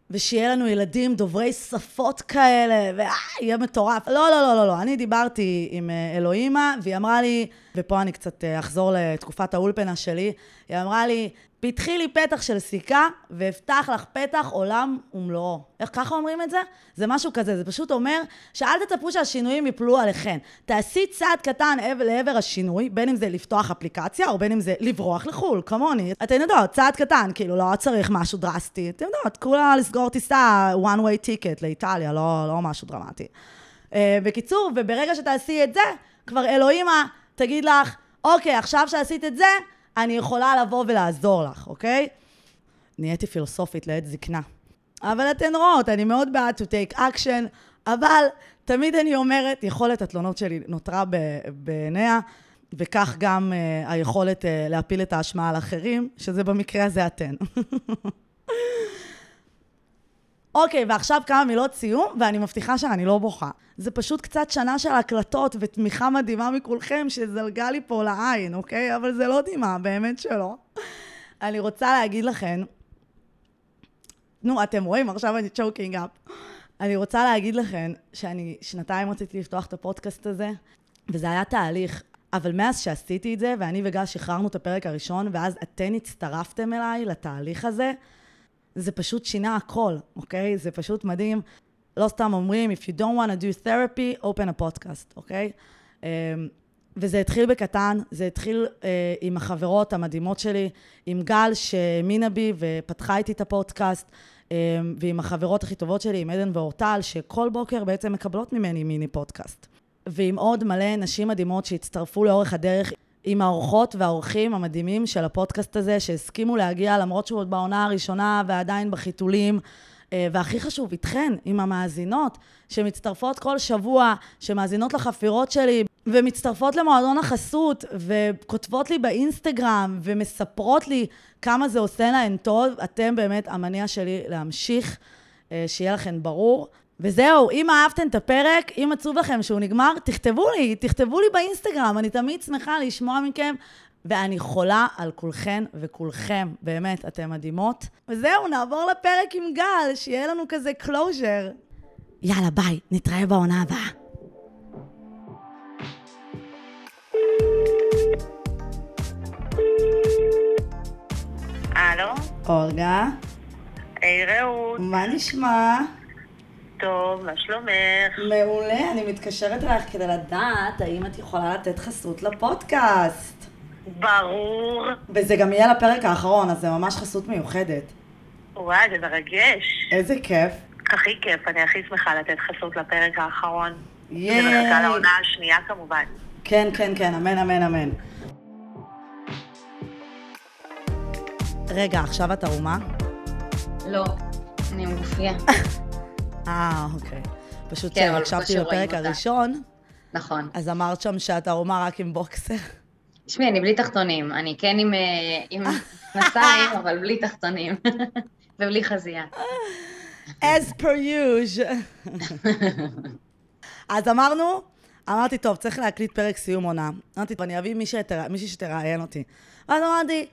ושיהיה לנו ילדים דוברי שפות כאלה, ויהיה מטורף. לא, לא, לא, לא, לא. אני דיברתי עם אה, אלוהימה, והיא אמרה לי, ופה אני קצת אה, אחזור לתקופת האולפנה שלי, היא אמרה לי, פתחי לי פתח של סיכה, ואפתח לך פתח עולם ומלואו. איך ככה אומרים את זה? זה משהו כזה, זה פשוט אומר שאל תצפו שהשינויים יפלו עליכן. תעשי צעד קטן לעבר השינוי, בין אם זה לפתוח אפליקציה, או בין אם זה לברוח לחו"ל, כמוני. אתן יודעות, צעד קטן, כאילו, לא צריך משהו דרסטי. אתן יודעות, כולה לסגור טיסה, one way ticket לאיטליה, לא, לא משהו דרמטי. Uh, בקיצור, וברגע שתעשי את זה, כבר אלוהימה תגיד לך, אוקיי, עכשיו שעשית את זה, אני יכולה לבוא ולעזור לך, אוקיי? נהייתי פילוסופית לעת זקנה. אבל אתן רואות, אני מאוד בעד to take action, אבל תמיד אני אומרת, יכולת התלונות שלי נותרה בעיניה, וכך גם uh, היכולת uh, להפיל את האשמה על אחרים, שזה במקרה הזה אתן. אוקיי, ועכשיו כמה מילות סיום, ואני מבטיחה שאני לא בוכה. זה פשוט קצת שנה של הקלטות ותמיכה מדהימה מכולכם שזלגה לי פה לעין, אוקיי? אבל זה לא דמעה, באמת שלא. אני רוצה להגיד לכם, נו, אתם רואים, עכשיו אני choking up. אני רוצה להגיד לכם שאני שנתיים רציתי לפתוח את הפודקאסט הזה, וזה היה תהליך. אבל מאז שעשיתי את זה, ואני וגל שחררנו את הפרק הראשון, ואז אתן הצטרפתם אליי לתהליך הזה, זה פשוט שינה הכל, אוקיי? זה פשוט מדהים. לא סתם אומרים, If you don't want to do therapy, open a podcast, אוקיי? Um, וזה התחיל בקטן, זה התחיל uh, עם החברות המדהימות שלי, עם גל שהאמינה בי ופתחה איתי את הפודקאסט, um, ועם החברות הכי טובות שלי, עם עדן ואורטל, שכל בוקר בעצם מקבלות ממני מיני פודקאסט. ועם עוד מלא נשים מדהימות שהצטרפו לאורך הדרך עם האורחות והאורחים המדהימים של הפודקאסט הזה, שהסכימו להגיע למרות שהוא עוד בעונה הראשונה ועדיין בחיתולים. אה, והכי חשוב, איתכן, עם המאזינות, שמצטרפות כל שבוע, שמאזינות לחפירות שלי, ומצטרפות למועדון החסות, וכותבות לי באינסטגרם, ומספרות לי כמה זה עושה להן טוב. אתם באמת המניע שלי להמשיך, אה, שיהיה לכן ברור. וזהו, אם אהבתם את הפרק, אם עצוב לכם שהוא נגמר, תכתבו לי, תכתבו לי באינסטגרם, אני תמיד שמחה לשמוע מכם, ואני חולה על כולכן וכולכם, באמת, אתן מדהימות. וזהו, נעבור לפרק עם גל, שיהיה לנו כזה closure. יאללה, ביי, נתראה בעונה הבאה. הלו? אורגה, היי רעות, מה נשמע? טוב, מה שלומך? מעולה, אני מתקשרת אלייך כדי לדעת האם את יכולה לתת חסות לפודקאסט. ברור. וזה גם יהיה לפרק האחרון, אז זה ממש חסות מיוחדת. וואי, זה מרגש. איזה כיף. הכי כיף, אני הכי שמחה לתת חסות לפרק האחרון. ייי. זה מחכה לעונה השנייה כמובן. כן, כן, כן, אמן, אמן, אמן. רגע, עכשיו את ערומה? לא, אני עם גופייה. אה, אוקיי. פשוט כן, רואים לפרק אותה. הראשון, נכון. אז אמרת שם שאת ערומה רק עם בוקסר. תשמעי, אני בלי תחתונים. אני כן עם, אה, עם מכנסיים, אבל בלי תחתונים. ובלי חזייה. as per usual. אז אמרנו, אמרתי, טוב, צריך להקליט פרק סיום עונה. אמרתי, טוב, אני אביא מישהי שתרא- מישהי שתראיין אותי. ואז אמרתי,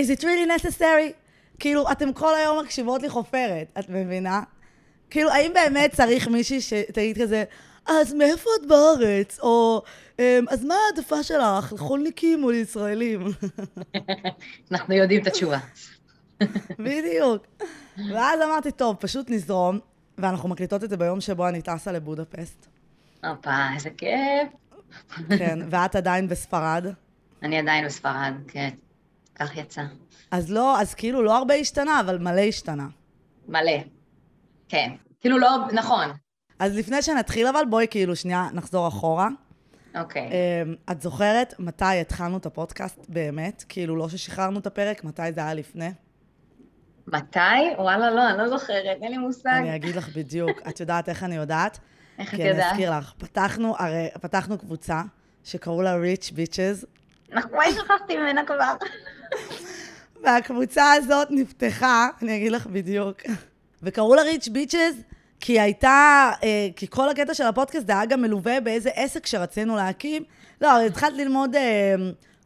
is it really necessary? כאילו, אתם כל היום מקשיבות לי חופרת, את מבינה? כאילו, האם באמת צריך מישהי שתגיד כזה, אז מאיפה את בארץ? או, "אמ, אז מה העדפה שלך, לחולניקים או לישראלים? אנחנו יודעים את התשובה. בדיוק. ואז אמרתי, טוב, פשוט נזרום, ואנחנו מקליטות את זה ביום שבו אני טסה לבודפסט. הופה, איזה כיף. כן, ואת עדיין בספרד. אני עדיין בספרד, כן. כך יצא. אז לא, אז כאילו לא הרבה השתנה, אבל מלא השתנה. מלא. כן. כאילו לא, נכון. אז לפני שנתחיל אבל, בואי כאילו שנייה נחזור אחורה. אוקיי. אמ, את זוכרת מתי התחלנו את הפודקאסט באמת? כאילו לא ששחררנו את הפרק, מתי זה היה לפני? מתי? וואלה, לא, אני לא זוכרת, אין לי מושג. אני אגיד לך בדיוק. את יודעת איך אני יודעת? איך את כי אני יודעת? אזכיר לך. פתחנו, הרי פתחנו קבוצה שקראו לה Rich Bitches, וואי, שכחתי ממנה כבר. והקבוצה הזאת נפתחה, אני אגיד לך בדיוק, וקראו לה rich bitches, כי הייתה, אה, כי כל הקטע של הפודקאסט זה היה גם מלווה באיזה עסק שרצינו להקים. לא, התחלת ללמוד אה,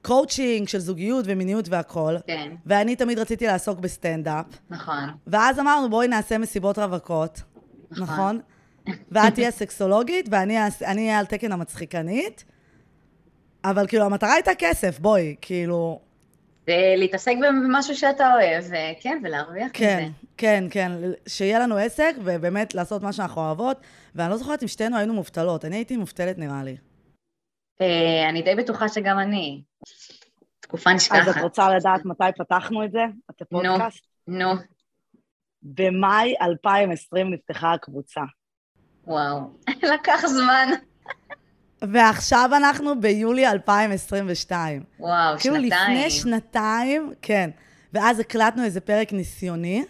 קואוצ'ינג של זוגיות ומיניות והכול, כן, ואני תמיד רציתי לעסוק בסטנדאפ, נכון. ואז אמרנו, בואי נעשה מסיבות רווקות, נכון? ואת תהיה סקסולוגית, ואני אהיה על תקן המצחיקנית, אבל כאילו, המטרה הייתה כסף, בואי, כאילו... ולהתעסק במשהו שאתה אוהב, ו- כן, ולהרוויח כן, מזה. כן, כן, שיהיה לנו עסק, ובאמת לעשות מה שאנחנו אוהבות. ואני לא זוכרת אם שתינו היינו מובטלות, אני הייתי מובטלת נראה לי. אה, אני די בטוחה שגם אני. תקופה נשכחת. רוצה לדעת מתי פתחנו את זה? את הפודקאסט? נו, במאי 2020 נפתחה הקבוצה. וואו. לקח זמן. ועכשיו אנחנו ביולי 2022. וואו, כאילו שנתיים. לפני שנתיים, כן. ואז הקלטנו איזה פרק ניסיוני,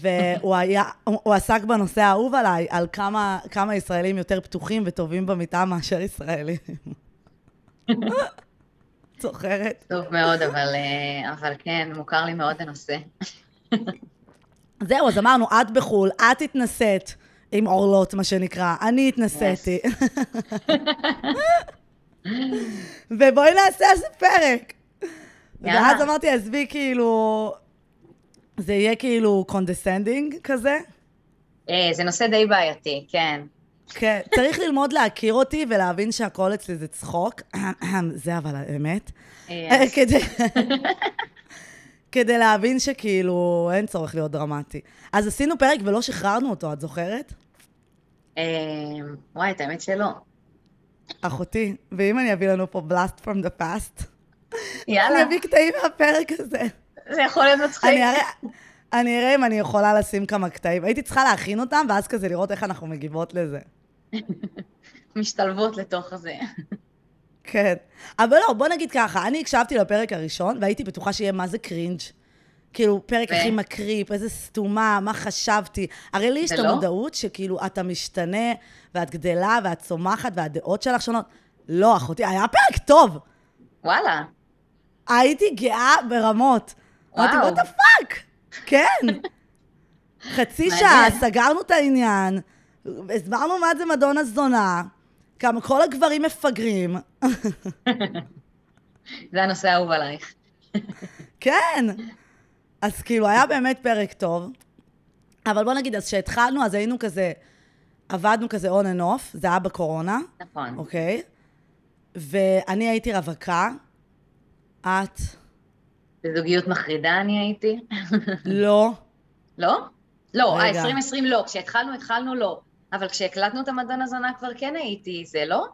והוא היה, הוא הוא עסק בנושא האהוב עליי, על כמה, כמה ישראלים יותר פתוחים וטובים במיטה מאשר ישראלים. זוכרת? טוב מאוד, אבל, אה, אבל כן, מוכר לי מאוד הנושא. זהו, אז אמרנו, את בחו"ל, את התנסית עם עורלות, מה שנקרא, אני התנסיתי. ובואי נעשה על זה פרק. יאללה. ואז אמרתי, עזבי, כאילו, זה יהיה כאילו condescending כזה. אה, זה נושא די בעייתי, כן. כן, צריך ללמוד להכיר אותי ולהבין שהכל אצלי זה צחוק. זה אבל האמת. אה, אז- כדי... כדי להבין שכאילו אין צורך להיות דרמטי. אז עשינו פרק ולא שחררנו אותו, את זוכרת? אה, וואי, את האמת שלא. אחותי, ואם אני אביא לנו פה blast from the past, אני יאללה, אביא קטעים מהפרק הזה. זה יכול להיות מצחיק. אני אראה, אני אראה אם אני יכולה לשים כמה קטעים. הייתי צריכה להכין אותם, ואז כזה לראות איך אנחנו מגיבות לזה. משתלבות לתוך זה. כן. אבל לא, בוא נגיד ככה, אני הקשבתי לפרק הראשון, והייתי בטוחה שיהיה מה זה קרינג'. כאילו, פרק ו- הכי מקריפ, איזה סתומה, מה חשבתי. הרי לי יש את? המודעות שכאילו, אתה משתנה, ואת גדלה, ואת צומחת, והדעות שלך שונות. לא, אחותי, היה פרק טוב. וואלה, הייתי גאה ברמות. אמרתי, וואו. what the fuck? כן. חצי. שעה, סגרנו את העניין, הסברנו מה זה מדונה זונה, כמה כל הגברים מפגרים. זה הנושא האהוב עלייך. כן. אז כאילו, היה באמת פרק טוב. אבל בוא נגיד, אז כשהתחלנו, אז היינו כזה, עבדנו כזה on and off, זה היה בקורונה, נכון. אוקיי? ואני הייתי רווקה, את בזוגיות מחרידה אני הייתי. לא. לא? לא, אה, רגע. 2020 לא. כשהתחלנו, התחלנו לא. אבל כשהקלטנו את המדון הזונה כבר כן הייתי, זה לא?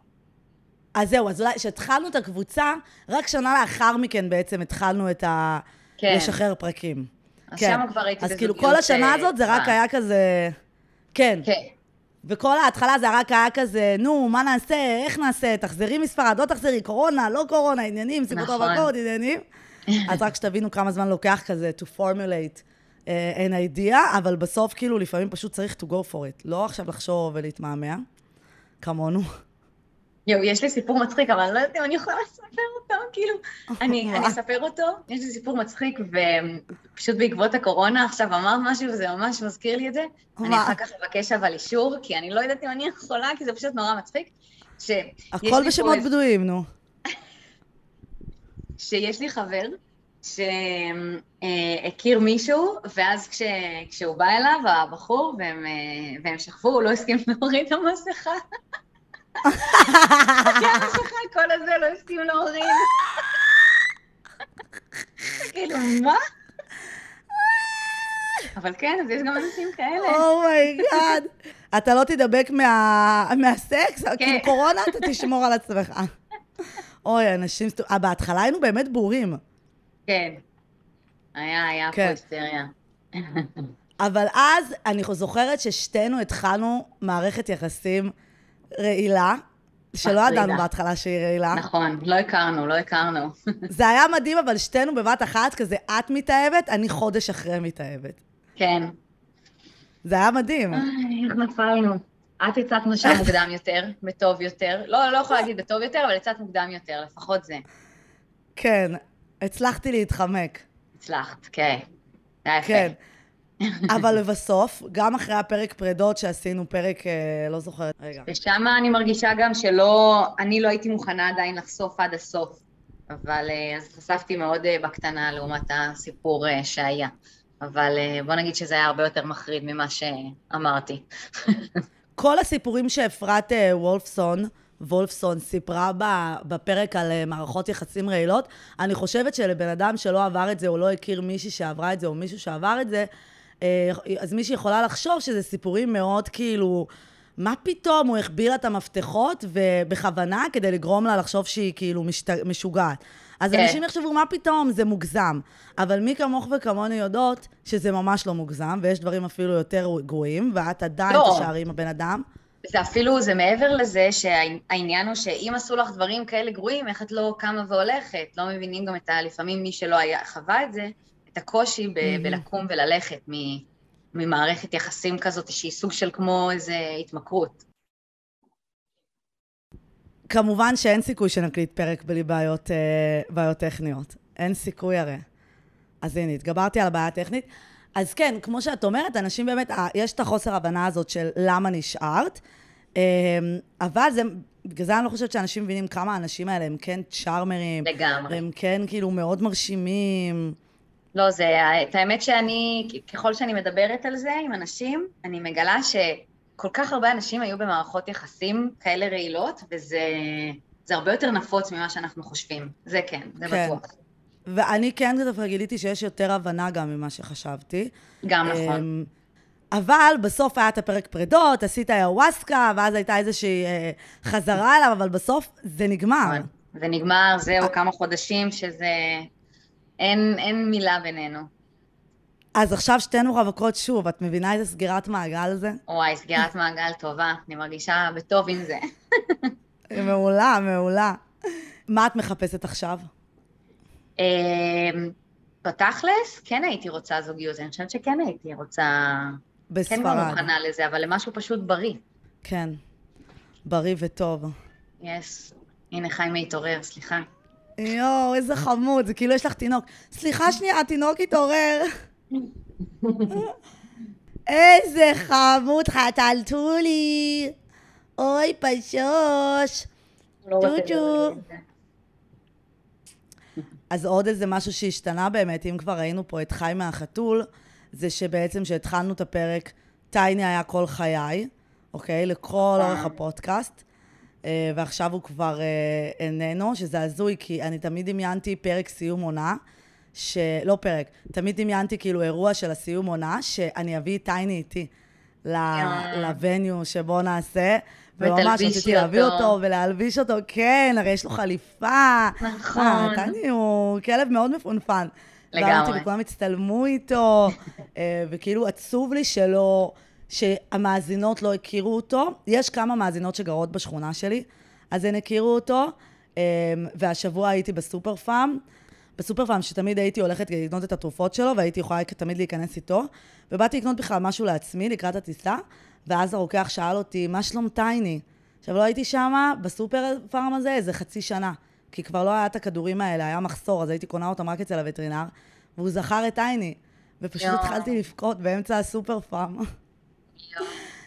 אז זהו, אז אולי כשהתחלנו את הקבוצה, רק שנה לאחר מכן בעצם התחלנו את ה... כן. לשחרר פרקים. אז כן. שמה כבר הייתי אז כאילו בזוגיות, כל השנה אה, הזאת זה רק אה. היה כזה... כן. כן. וכל ההתחלה זה רק היה כזה, נו, מה נעשה, איך נעשה, תחזרי מספרד, לא תחזרי, קורונה, לא קורונה, עניינים, סיפור טוב נכון. עניינים. אז רק שתבינו כמה זמן לוקח כזה to formulate an idea, אבל בסוף כאילו לפעמים פשוט צריך to go for it. לא עכשיו לחשוב ולהתמהמה, כמונו. יואו, יש לי סיפור מצחיק, אבל אני לא יודעת אם אני יכולה לספר אותו, כאילו, אני? אני אספר אותו, יש לי סיפור מצחיק, ופשוט בעקבות הקורונה עכשיו אמרת משהו, וזה ממש מזכיר לי את זה. אני? אחר כך אבקש אבל אישור, כי אני לא יודעת אם אני יכולה, כי זה פשוט נורא מצחיק. הכל בשמות בדויים, נו. שיש לי חבר שהכיר מישהו, ואז כש, כשהוא בא אליו, הבחור, והם, אה, והם שכבו, הוא לא הסכים להוריד את המסכה. המסכה, כל הזה לא הסכים להוריד. כאילו, מה? אבל כן, אז יש גם אנשים כאלה. Oh my god. אתה לא תדבק מה- מהסקס? כן. כאילו קורונה, אתה תשמור על עצמך. אוי, אנשים... אה, בהתחלה היינו באמת בורים. כן. היה, היה פה כן. היסטריה. אבל אז אני זוכרת ששתינו התחלנו מערכת יחסים רעילה, שלא. ידענו בהתחלה שהיא רעילה. נכון, לא הכרנו, לא הכרנו. זה היה מדהים, אבל שתינו בבת אחת, כזה את מתאהבת, אני חודש אחרי מתאהבת. כן. זה היה מדהים. איך נפלנו. את יצאת משם מוקדם יותר, בטוב יותר. לא, לא יכולה להגיד בטוב יותר, אבל יצאת מוקדם יותר, לפחות זה. כן, הצלחתי להתחמק. הצלחת, כן. כן. אבל לבסוף, גם אחרי הפרק פרדות שעשינו, פרק, אה, לא זוכרת, רגע. ושם אני מרגישה גם שלא, אני לא הייתי מוכנה עדיין לחשוף עד הסוף. אבל אה, אז חשפתי מאוד אה, בקטנה לעומת הסיפור שהיה. אבל בוא נגיד שזה היה הרבה יותר מחריד ממה שאמרתי. כל הסיפורים שאפרת וולפסון, וולפסון סיפרה בפרק על אה, מערכות יחסים רעילות, אני חושבת שלבן אדם שלא עבר את זה, או לא הכיר מישהי שעברה את זה, או מישהו שעבר את זה, אה, אז מישהי יכולה לחשוב שזה סיפורים מאוד כאילו... מה פתאום, הוא החביא לה את המפתחות, ובכוונה, כדי לגרום לה לחשוב שהיא כאילו משת... משוגעת. אז כן. אנשים יחשבו, מה פתאום, זה מוגזם. אבל מי כמוך וכמוני יודעות שזה ממש לא מוגזם, ויש דברים אפילו יותר גרועים, ואת עדיין לא. תישארי עם הבן אדם. זה אפילו, זה מעבר לזה שהעניין הוא שאם עשו לך דברים כאלה גרועים, איך את לא קמה והולכת? לא מבינים גם את ה... לפעמים מי שלא היה, חווה את זה, את הקושי ב- מהמם. בלקום וללכת מ- ממערכת יחסים כזאת, שהיא סוג של כמו איזה התמכרות. כמובן שאין סיכוי שנקליט פרק בלי בעיות, אה, בעיות טכניות. אין סיכוי הרי. אז הנה, התגברתי על הבעיה הטכנית. אז כן, כמו שאת אומרת, אנשים באמת, אה, יש את החוסר הבנה הזאת של למה נשארת, אה, אבל זה, בגלל זה אני לא חושבת שאנשים מבינים כמה האנשים האלה הם כן צ'ארמרים, לגמרי. הם כן כאילו מאוד מרשימים. לא, זה, את האמת שאני, ככל שאני מדברת על זה עם אנשים, אני מגלה שכל כך הרבה אנשים היו במערכות יחסים כאלה רעילות, וזה זה הרבה יותר נפוץ ממה שאנחנו חושבים. זה כן, זה כן. בטוח. ואני כן דווקא גיליתי שיש יותר הבנה גם ממה שחשבתי. גם נכון. אמ, אבל בסוף היה את הפרק פרדות, עשית איוואסקה, ואז הייתה איזושהי אה, חזרה אליו, אבל בסוף זה נגמר. נכון. זה נגמר. זהו, כמה חודשים שזה... אין, אין מילה בינינו. אז עכשיו שתינו רווקות שוב, את מבינה איזה סגירת מעגל זה? וואי, סגירת מעגל טובה, אני מרגישה בטוב עם זה. מעולה, מעולה. מה את מחפשת עכשיו? אמ, בתכלס, כן הייתי רוצה זוגיות, אני חושבת שכן הייתי רוצה... כן כבר בספרד. מוכנה לזה, אבל למשהו פשוט בריא. כן. בריא וטוב. יס. הנה חיים התעורר, סליחה. יואו, איזה חמוד, זה כאילו יש לך תינוק. סליחה שנייה, התינוק התעורר. איזה חמוד חתלתולי. אוי, פשוש. לא רוצה צ'וצ'ו. לדבר על זה. אז עוד איזה משהו שהשתנה באמת, אם כבר ראינו פה את חי מהחתול, זה שבעצם כשהתחלנו את הפרק, טייני היה כל חיי, אוקיי? לכל אורך הפודקאסט. אה, ועכשיו הוא כבר אה, איננו, שזה הזוי, כי אני תמיד דמיינתי פרק סיום עונה, ש... לא פרק, תמיד דמיינתי כאילו אירוע של הסיום עונה, שאני אביא את טייני איתי ל... לווניו שבו נעשה. וממש ותלבישי רציתי להביא אותו. ולהלביש אותו, כן, הרי יש לו חליפה. נכון. אה, טני הוא כלב מאוד מפונפן. לגמרי. וכולם הצטלמו איתו, אה, וכאילו עצוב לי שלא, שהמאזינות לא הכירו אותו. יש כמה מאזינות שגרות בשכונה שלי, אז הן הכירו אותו, אה, והשבוע הייתי בסופר פארם. בסופר פארם שתמיד הייתי הולכת לקנות את התרופות שלו, והייתי יכולה תמיד להיכנס איתו, ובאתי לקנות בכלל משהו לעצמי לקראת הטיסה, ואז הרוקח שאל אותי, מה שלום טייני? עכשיו, לא הייתי שמה בסופר פארם הזה איזה חצי שנה, כי כבר לא היה את הכדורים האלה, היה מחסור, אז הייתי קונה אותם רק אצל הווטרינר, והוא זכר את טייני, ופשוט יואו. התחלתי לבכות באמצע הסופר פארם.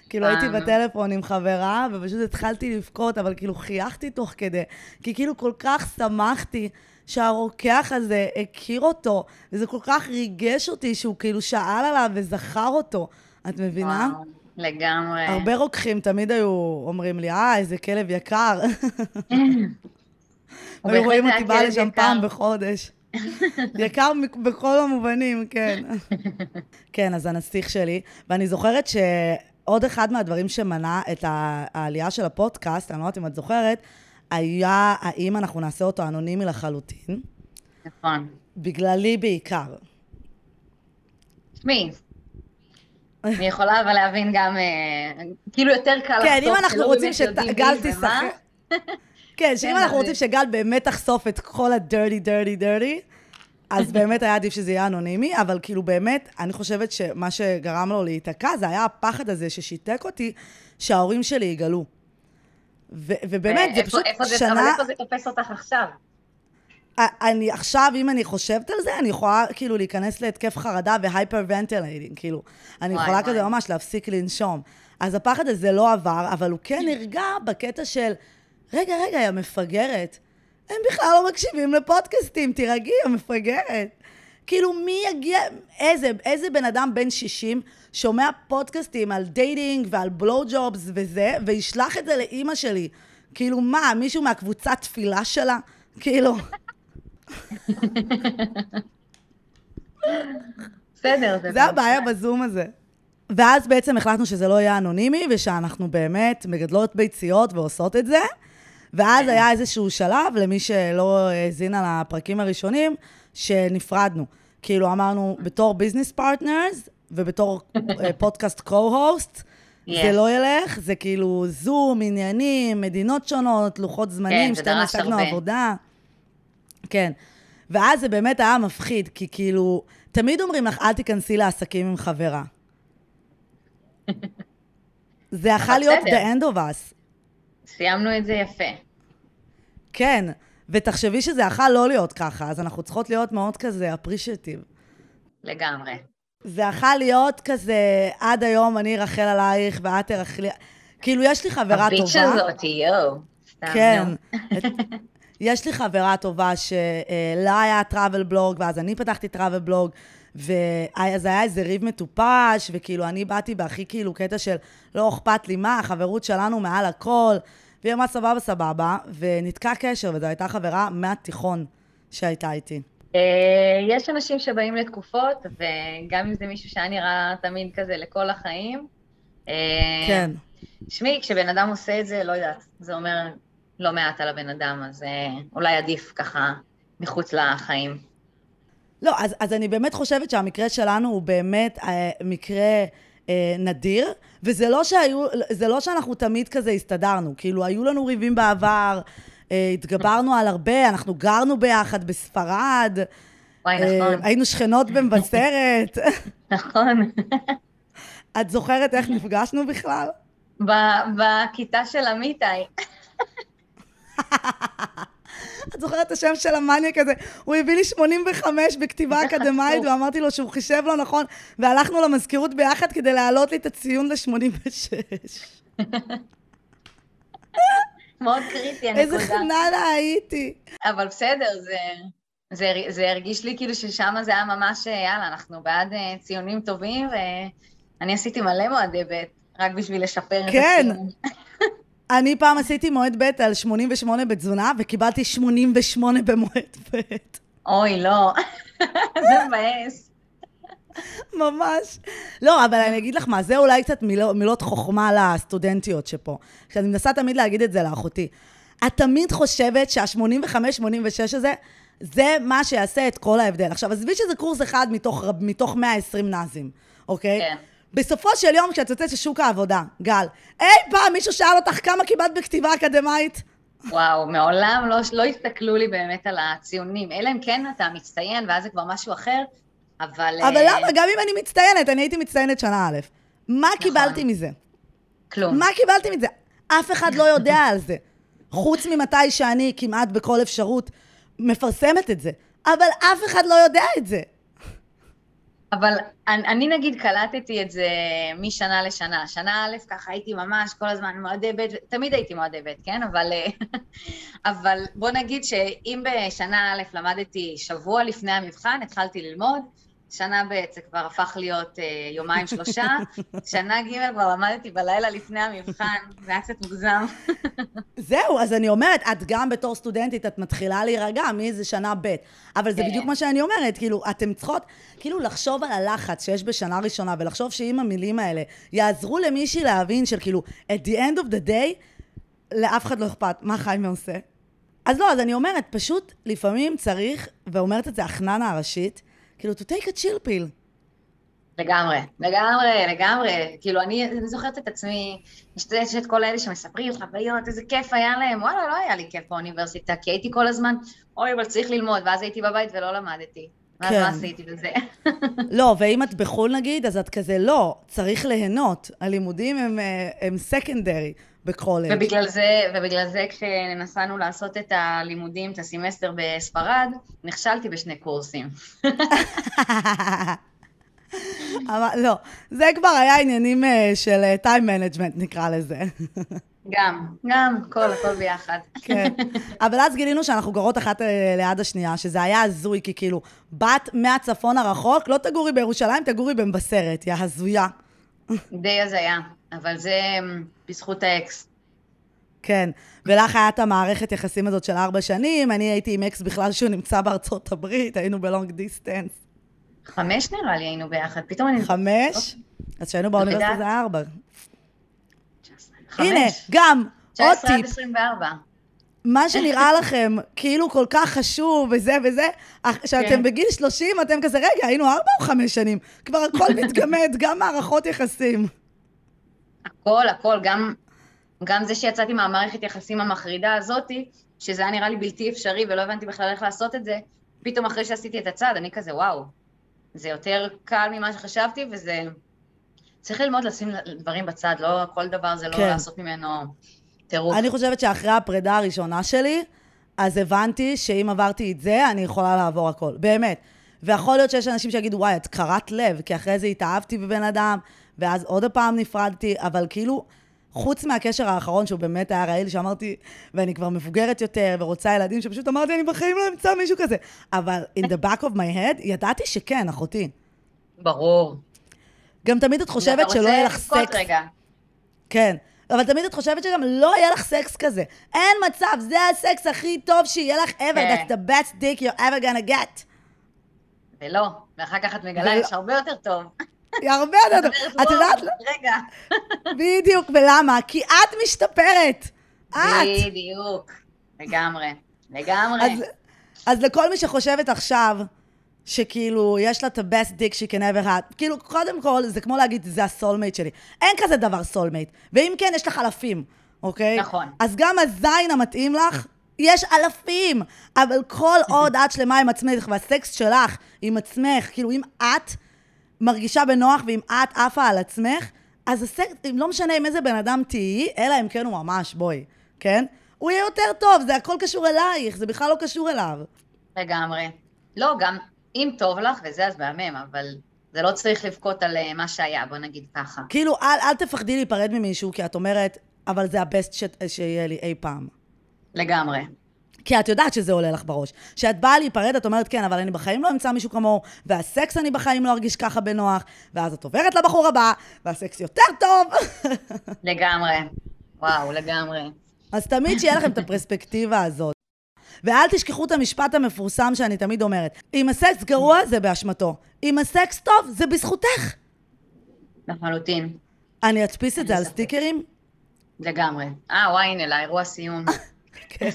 כאילו. הייתי בטלפון עם חברה, ופשוט התחלתי לבכות, אבל כאילו חייכתי תוך כדי, כי כאילו כל כך שמחתי שהרוקח הזה הכיר אותו, וזה כל כך ריגש אותי שהוא כאילו שאל עליו וזכר אותו. את מבינה? וואו, לגמרי. הרבה רוקחים תמיד היו אומרים לי, אה, איזה כלב יקר. היו רואים אותי באה לשם. פעם בחודש. יקר בכל המובנים, כן. כן, אז הנסיך שלי. ואני זוכרת שעוד אחד מהדברים שמנע את העלייה של הפודקאסט, אני לא יודעת אם את זוכרת, היה האם אנחנו נעשה אותו אנונימי לחלוטין. נכון. בגללי בעיקר. תשמעי, אני יכולה אבל להבין גם, אה, כאילו יותר קל כן, לחשוף, אם אנחנו רוצים שגל. תשחק... כן, שאם כן, אנחנו רוצים שגל באמת תחשוף את כל ה-dirty, dirty, dirty, אז באמת היה עדיף שזה יהיה אנונימי, אבל כאילו באמת, אני חושבת שמה שגרם לו להיתקע, זה היה הפחד הזה ששיתק אותי, שההורים שלי יגלו. ובאמת, זה פשוט איפה שנה... אבל איפה זה תופס אותך עכשיו? אני עכשיו, אם אני חושבת על זה, אני יכולה כאילו להיכנס להתקף חרדה ו hyperventilating, כאילו. אני וואי, יכולה וואי. כזה ממש להפסיק לנשום. אז הפחד הזה לא עבר, אבל הוא כן נרגע בקטע של, רגע, רגע, היא המפגרת. הם בכלל לא מקשיבים לפודקאסטים, תירגעי, המפגרת. כאילו, מי יגיע, איזה, איזה בן אדם בן 60 שומע פודקאסטים על דייטינג ועל blow jobs וזה, וישלח את זה לאימא שלי? כאילו, מה, מישהו מהקבוצת תפילה שלה? כאילו... בסדר, זה... זה הבעיה בזום הזה. ואז בעצם החלטנו שזה לא יהיה אנונימי, ושאנחנו באמת מגדלות ביציות ועושות את זה. ואז היה איזשהו שלב, למי שלא האזין על הפרקים הראשונים, שנפרדנו. כאילו אמרנו, בתור business partners, ובתור אה, podcast co-host, זה Yes. לא ילך, זה כאילו זום, עניינים, מדינות שונות, לוחות זמנים, כן, זה שתינו הרבה. עבודה. כן. ואז זה באמת היה מפחיד, כי כאילו, תמיד אומרים לך, אל תיכנסי לעסקים עם חברה. זה יכול להיות the end of us. סיימנו את זה יפה. כן, ותחשבי שזה יכול לא להיות ככה, אז אנחנו צריכות להיות מאוד כזה appreciative. לגמרי. זה יכול להיות כזה, עד היום אני ארחל עלייך ואת תרחלי... כאילו, יש לי חברה טובה. הביץ' הזאת, יואו. כן. את- יש לי חברה טובה שלה היה טראבל בלוג, ואז אני פתחתי טראבל בלוג, ואז היה איזה ריב מטופש, וכאילו אני באתי בהכי כאילו קטע של לא אכפת לי מה, החברות שלנו מעל הכל, והיא אמרה סבבה סבבה, ונתקע קשר, וזו הייתה חברה מהתיכון שהייתה איתי. אה, יש אנשים שבאים לתקופות, וגם אם זה מישהו שהיה נראה תמיד כזה לכל החיים. אה, כן. תשמעי, כשבן אדם עושה את זה, לא יודעת, זה אומר לא מעט על הבן אדם, אז אה, אולי עדיף ככה מחוץ לחיים. לא, אז, אז אני באמת חושבת שהמקרה שלנו הוא באמת אה, מקרה אה, נדיר, וזה לא, שהיו, זה לא שאנחנו תמיד כזה הסתדרנו, כאילו, היו לנו ריבים בעבר, אה, התגברנו על הרבה, אנחנו גרנו ביחד בספרד, וואי, אה, נכון, היינו שכנות במבשרת. נכון. את זוכרת איך נפגשנו בכלל? בכיתה של אמיתי. את זוכרת את השם של המניאק הזה? הוא הביא לי 85 בכתיבה אקדמית, ואמרתי לו שהוא חישב לא נכון, והלכנו למזכירות ביחד כדי להעלות לי את הציון ל-86. מאוד קריטי הנקודה. איזה חננה הייתי. אבל בסדר, זה, זה, זה הרגיש לי כאילו ששם זה היה ממש, יאללה, אנחנו בעד אה, ציונים טובים, ואני עשיתי מלא מועדי ב', רק בשביל לשפר את כן. אני פעם עשיתי מועד ב' על 88 בתזונה, וקיבלתי 88 במועד ב'. אוי, לא. זה מבאס. ממש. לא, אבל אני אגיד לך מה, זה אולי קצת מילות, מילות חוכמה לסטודנטיות שפה. כשאני מנסה תמיד להגיד את זה לאחותי. את תמיד חושבת שה-85-86 הזה, זה מה שיעשה את כל ההבדל. עכשיו, עזבי שזה קורס אחד מתוך, מתוך 120 נאזים, אוקיי? כן. בסופו של יום, כשאת יוצאת לשוק העבודה, גל, אי פעם מישהו שאל אותך כמה קיבלת בכתיבה אקדמית? וואו, מעולם לא, לא הסתכלו לי באמת על הציונים, אלא אם כן אתה מצטיין, ואז זה כבר משהו אחר, אבל... אבל אה, למה? גם אם אני מצטיינת, אני הייתי מצטיינת שנה א'. מה קיבלתי מזה? כלום. מה קיבלתי מזה? אף אחד לא יודע על זה. חוץ ממתי שאני כמעט בכל אפשרות מפרסמת את זה. אבל אף אחד לא יודע את זה. אבל אני, אני נגיד קלטתי את זה משנה לשנה. שנה א', ככה הייתי ממש כל הזמן מועדבת, תמיד הייתי מועדבת, כן? אבל, אבל בוא נגיד שאם בשנה א' למדתי שבוע לפני המבחן, התחלתי ללמוד, שנה ב' זה כבר הפך להיות אה, יומיים שלושה, שנה ג' כבר למדתי בלילה לפני המבחן, זה היה קצת מוגזם. זהו, אז אני אומרת, את גם בתור סטודנטית, את מתחילה להירגע מאיזה שנה ב', אבל זה כן. בדיוק מה שאני אומרת, כאילו, אתן צריכות כאילו לחשוב על הלחץ שיש בשנה ראשונה, ולחשוב שאם המילים האלה יעזרו למישהי להבין של כאילו, at the end of the day, לאף אחד לא אכפת מה חיים עושה. אז לא, אז אני אומרת, פשוט לפעמים צריך, ואומרת את זה החננה הראשית, כאילו, to take a chill pill. לגמרי, לגמרי, לגמרי. כאילו, אני, אני זוכרת את עצמי, יש, את כל אלה שמספרים חוויות, איזה כיף היה להם. וואלה, לא היה לי כיף באוניברסיטה, כי הייתי כל הזמן, אוי, אבל צריך ללמוד, ואז הייתי בבית ולא למדתי. ואז כן. מה עשיתי בזה? לא, ואם את בחו"ל נגיד, אז את כזה, לא, צריך ליהנות. הלימודים הם, אה, הם סקנדרי בקולג'. ובגלל זה, ובגלל זה כשנסענו לעשות את הלימודים, את הסמסטר בספרד, נכשלתי בשני קורסים. אבל לא, זה כבר היה עניינים אה, של time management, נקרא לזה. גם, גם, הכל, הכל ביחד. כן. אבל אז גילינו שאנחנו גרות אחת אה, ליד השנייה, שזה היה הזוי, כי כאילו, בת מהצפון הרחוק, לא תגורי בירושלים, תגורי במבשרת, יא הזויה. די הזויה, אבל זה אמ, בזכות האקס. כן. ולך היה את המערכת יחסים הזאת של ארבע שנים, אני הייתי עם אקס בכלל שהוא נמצא בארצות הברית, היינו ב long distance. חמש נראה לי היינו ביחד, פתאום אני... חמש? אז כשהיינו באוניברסיטה. זה ארבע. הנה, גם, עוד 19 עד טיפ. 24. מה שנראה לכם כאילו כל כך חשוב וזה וזה, כשאתם כן. בגיל 30, אתם כזה, רגע, היינו ארבע או חמש שנים? כבר הכל מתגמד, גם מערכות יחסים. הכל, הכל, גם, גם זה שיצאתי מהמערכת יחסים המחרידה הזאתי, שזה היה נראה לי בלתי אפשרי ולא הבנתי בכלל איך לעשות את זה, פתאום אחרי שעשיתי את הצעד, אני כזה, וואו, זה יותר קל ממה שחשבתי, וזה... צריך ללמוד לשים דברים בצד, לא כל דבר זה לא כן. לעשות ממנו טירוף. אני חושבת שאחרי הפרידה הראשונה שלי, אז הבנתי שאם עברתי את זה, אני יכולה לעבור הכל. באמת. ויכול להיות שיש אנשים שיגידו, וואי, את קרת לב, כי אחרי זה התאהבתי בבן אדם, ואז עוד פעם נפרדתי, אבל כאילו, חוץ מהקשר האחרון, שהוא באמת היה רעיל, שאמרתי, ואני כבר מבוגרת יותר, ורוצה ילדים, שפשוט אמרתי, אני בחיים לא אמצא מישהו כזה. אבל in the back of my head, ידעתי שכן, אחותי. ברור. גם תמיד את חושבת שלא יהיה לך סקס. רגע. כן. אבל תמיד את חושבת שגם לא יהיה לך סקס כזה. אין מצב, זה הסקס הכי טוב שיהיה לך ever. כן. That's the best dick you're ever gonna get. ולא, ואחר כך את מגלה. יש הרבה יותר טוב. היא הרבה יותר טוב. את "וואו, יודעת? רגע. בדיוק, ולמה? כי את משתפרת. את. בדיוק. לגמרי. לגמרי. אז לכל מי שחושבת עכשיו, שכאילו, יש לה את ה-best dick she can ever have, כאילו, קודם כל, זה כמו להגיד, זה ה soulmate שלי. אין כזה דבר soulmate. ואם כן, יש לך אלפים, אוקיי? נכון. אז גם הזין המתאים לך, יש אלפים. אבל כל עוד את שלמה עם עצמך, והסקס שלך עם עצמך, כאילו, אם את מרגישה בנוח ואם את עפה על עצמך, אז הסקס, לא משנה עם איזה בן אדם תהיי, אלא אם כן הוא ממש, בואי, כן? הוא יהיה יותר טוב, זה הכל קשור אלייך, זה בכלל לא קשור אליו. לגמרי. לא, גם אם טוב לך וזה, אז מהמם, אבל זה לא צריך לבכות על אה, מה שהיה, בוא נגיד ככה. כאילו, אל, אל תפחדי להיפרד ממישהו, כי את אומרת, אבל זה הבסט ש... שיהיה לי אי פעם. לגמרי. כי את יודעת שזה עולה לך בראש. כשאת באה להיפרד, את אומרת, כן, אבל אני בחיים לא אמצא מישהו כמוהו, והסקס אני בחיים לא ארגיש ככה בנוח, ואז את עוברת לבחור הבא, והסקס יותר טוב. לגמרי. וואו, לגמרי. אז תמיד שיהיה לכם את הפרספקטיבה הזאת. ואל תשכחו את המשפט המפורסם שאני תמיד אומרת, אם הסקס גרוע, זה באשמתו. אם הסקס טוב, זה בזכותך. לחלוטין. אני אדפיס את זה על. סטיקרים? לגמרי. אה, וואי, הנה, לאירוע סיום. כן.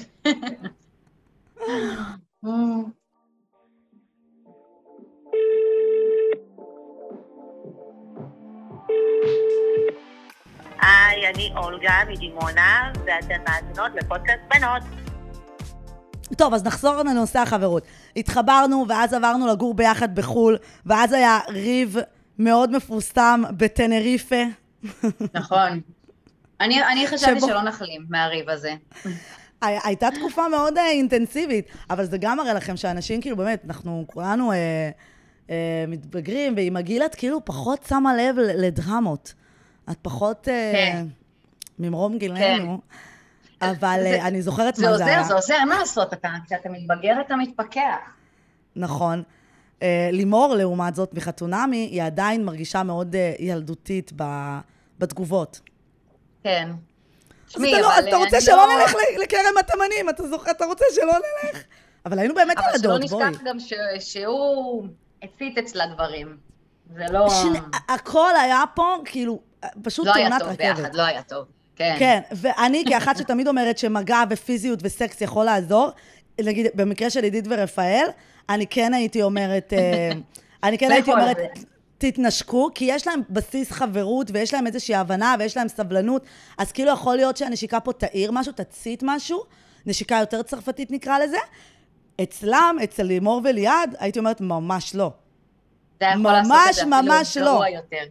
היי, אני אולגה מדימונה, ואתן מאזינות לפודקאסט בנות. טוב, אז נחזור לנושא החברות. התחברנו, ואז עברנו לגור ביחד בחו"ל, ואז היה ריב מאוד מפורסם בטנריפה. נכון. אני, אני חשבתי שבו- שלא נחלים מהריב הזה. הי- הייתה תקופה מאוד אה, אינטנסיבית, אבל זה גם מראה לכם שאנשים, כאילו, באמת, אנחנו כולנו אה, אה, מתבגרים, ועם הגיל את כאילו פחות שמה לב לדרמות. את פחות אה, כן. ממרום גילנו. אבל זה- אה, אני זוכרת זה מה זה עוזר, היה. זה עוזר, אין מה לעשות, אתה, כשאתה מתבגר אתה מתפכח. נכון. אה, לימור, לעומת זאת, מחתונמי, היא עדיין מרגישה מאוד אה, ילדותית בתגובות. כן. תשמעי, אתה, לא, אבל אתה רוצה שלא לא- נלך לכרם התימנים, אתה זוכר, אתה רוצה שלא נלך? אבל היינו באמת אבל שלא ילדות, בואי. נשכח גם ש... שהוא הצית אצלה דברים. זה לא... שני- הכל היה פה, כאילו, פשוט לא היה תאונת טוב רכבת. ביחד, לא היה טוב. כן. כן, ואני כאחת שתמיד אומרת שמגע ופיזיות וסקס יכול לעזור, נגיד, במקרה של עידית ורפאל, אני כן הייתי אומרת, אה, אני כן לא הייתי אומרת. תתנשקו, כי יש להם בסיס חברות, ויש להם איזושהי הבנה, ויש להם סבלנות, אז כאילו יכול להיות שהנשיקה פה תאיר משהו, תצית משהו, נשיקה יותר צרפתית נקרא לזה. אצלם, אצל לימור וליעד, הייתי אומרת, ממש לא. אתה יכול ממש, לעשות את זה ממש לא. יותר.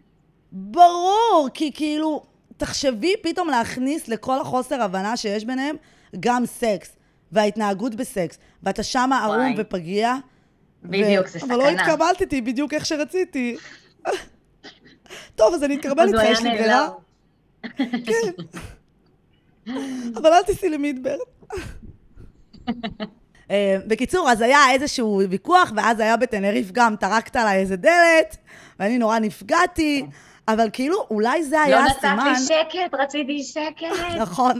ברור, כי כאילו, תחשבי פתאום להכניס לכל החוסר הבנה שיש ביניהם גם סקס, וההתנהגות בסקס, ואתה שמה ערום. ופגיע. בדיוק, זה אבל לא סכנה. התקבלתי בדיוק איך שרציתי. טוב, אז אני אתקבל איתך, יש לי ברירה. נעלם. כן. אבל אל תיסעי למידברן. אה, בקיצור, אז היה איזשהו ויכוח, ואז היה בטנריף גם, טרקת עליי איזה דלת, ואני נורא נפגעתי, אבל כאילו, אולי זה היה לא נתת הסימן... לי שקט, רציתי שקט. נכון.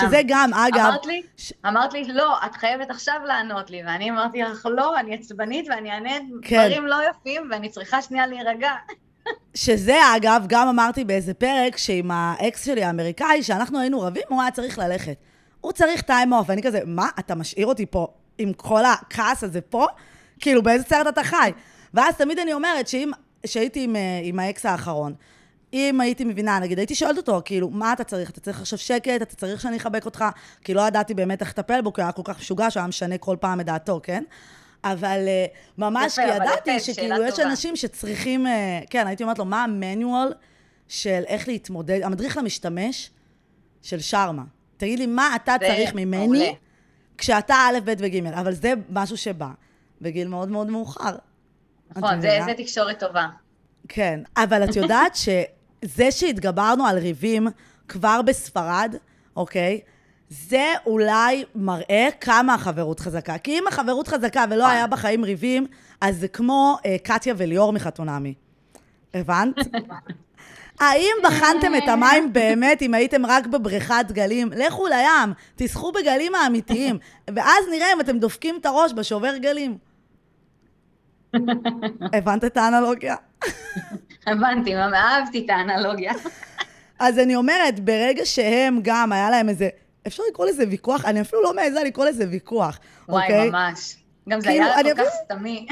שזה גם, אגב... אמרת לי, ש- אמרת לי, לא, את חייבת עכשיו לענות לי, ואני אמרתי לך, לא, אני עצבנית ואני אענה כן. דברים לא יפים, ואני צריכה שנייה להירגע. שזה, אגב, גם אמרתי באיזה פרק, שעם האקס שלי האמריקאי, שאנחנו היינו רבים, הוא היה צריך ללכת. הוא צריך time off, ואני כזה, מה, אתה משאיר אותי פה עם כל הכעס הזה פה? כאילו, באיזה סרט אתה חי? ואז תמיד אני אומרת שאם, שהייתי עם, אה, עם האקס האחרון, אם הייתי מבינה, נגיד, הייתי שואלת אותו, כאילו, מה אתה צריך? אתה צריך עכשיו שקט? אתה צריך שאני אחבק אותך? כי לא ידעתי באמת איך לטפל בו, כי הוא היה כל כך משוגע, שהוא היה משנה כל פעם את דעתו, כן? אבל אה, ממש, יפה, כי ידעתי יפה, שכאילו, יש טובה. אנשים שצריכים, אה, כן, הייתי אומרת לו, מה המנואל של איך להתמודד, המדריך למשתמש של שרמה. תגיד לי, מה אתה זה צריך ממני מעולה. כשאתה א', ב' וג', אבל זה משהו שבא בגיל מאוד מאוד מאוחר. נכון, זה? זה תקשורת טובה. כן, אבל את יודעת שזה שהתגברנו על ריבים כבר בספרד, אוקיי? זה אולי מראה כמה החברות חזקה. כי אם החברות חזקה ולא היה בחיים ריבים, אז זה כמו אה, קטיה וליאור מחתונמי. הבנת? האם בחנתם את המים באמת אם הייתם רק בבריכת גלים? לכו לים, תשחו בגלים האמיתיים, ואז נראה אם אתם דופקים את הראש בשובר גלים. הבנת את האנלוגיה? הבנתי, אהבתי את האנלוגיה. אז אני אומרת, ברגע שהם גם, היה להם איזה, אפשר לקרוא לזה ויכוח? אני אפילו לא מעיזה לקרוא לזה ויכוח, וואי, אוקיי? ממש. גם זה כאילו, היה כל כך אפילו- סתמי.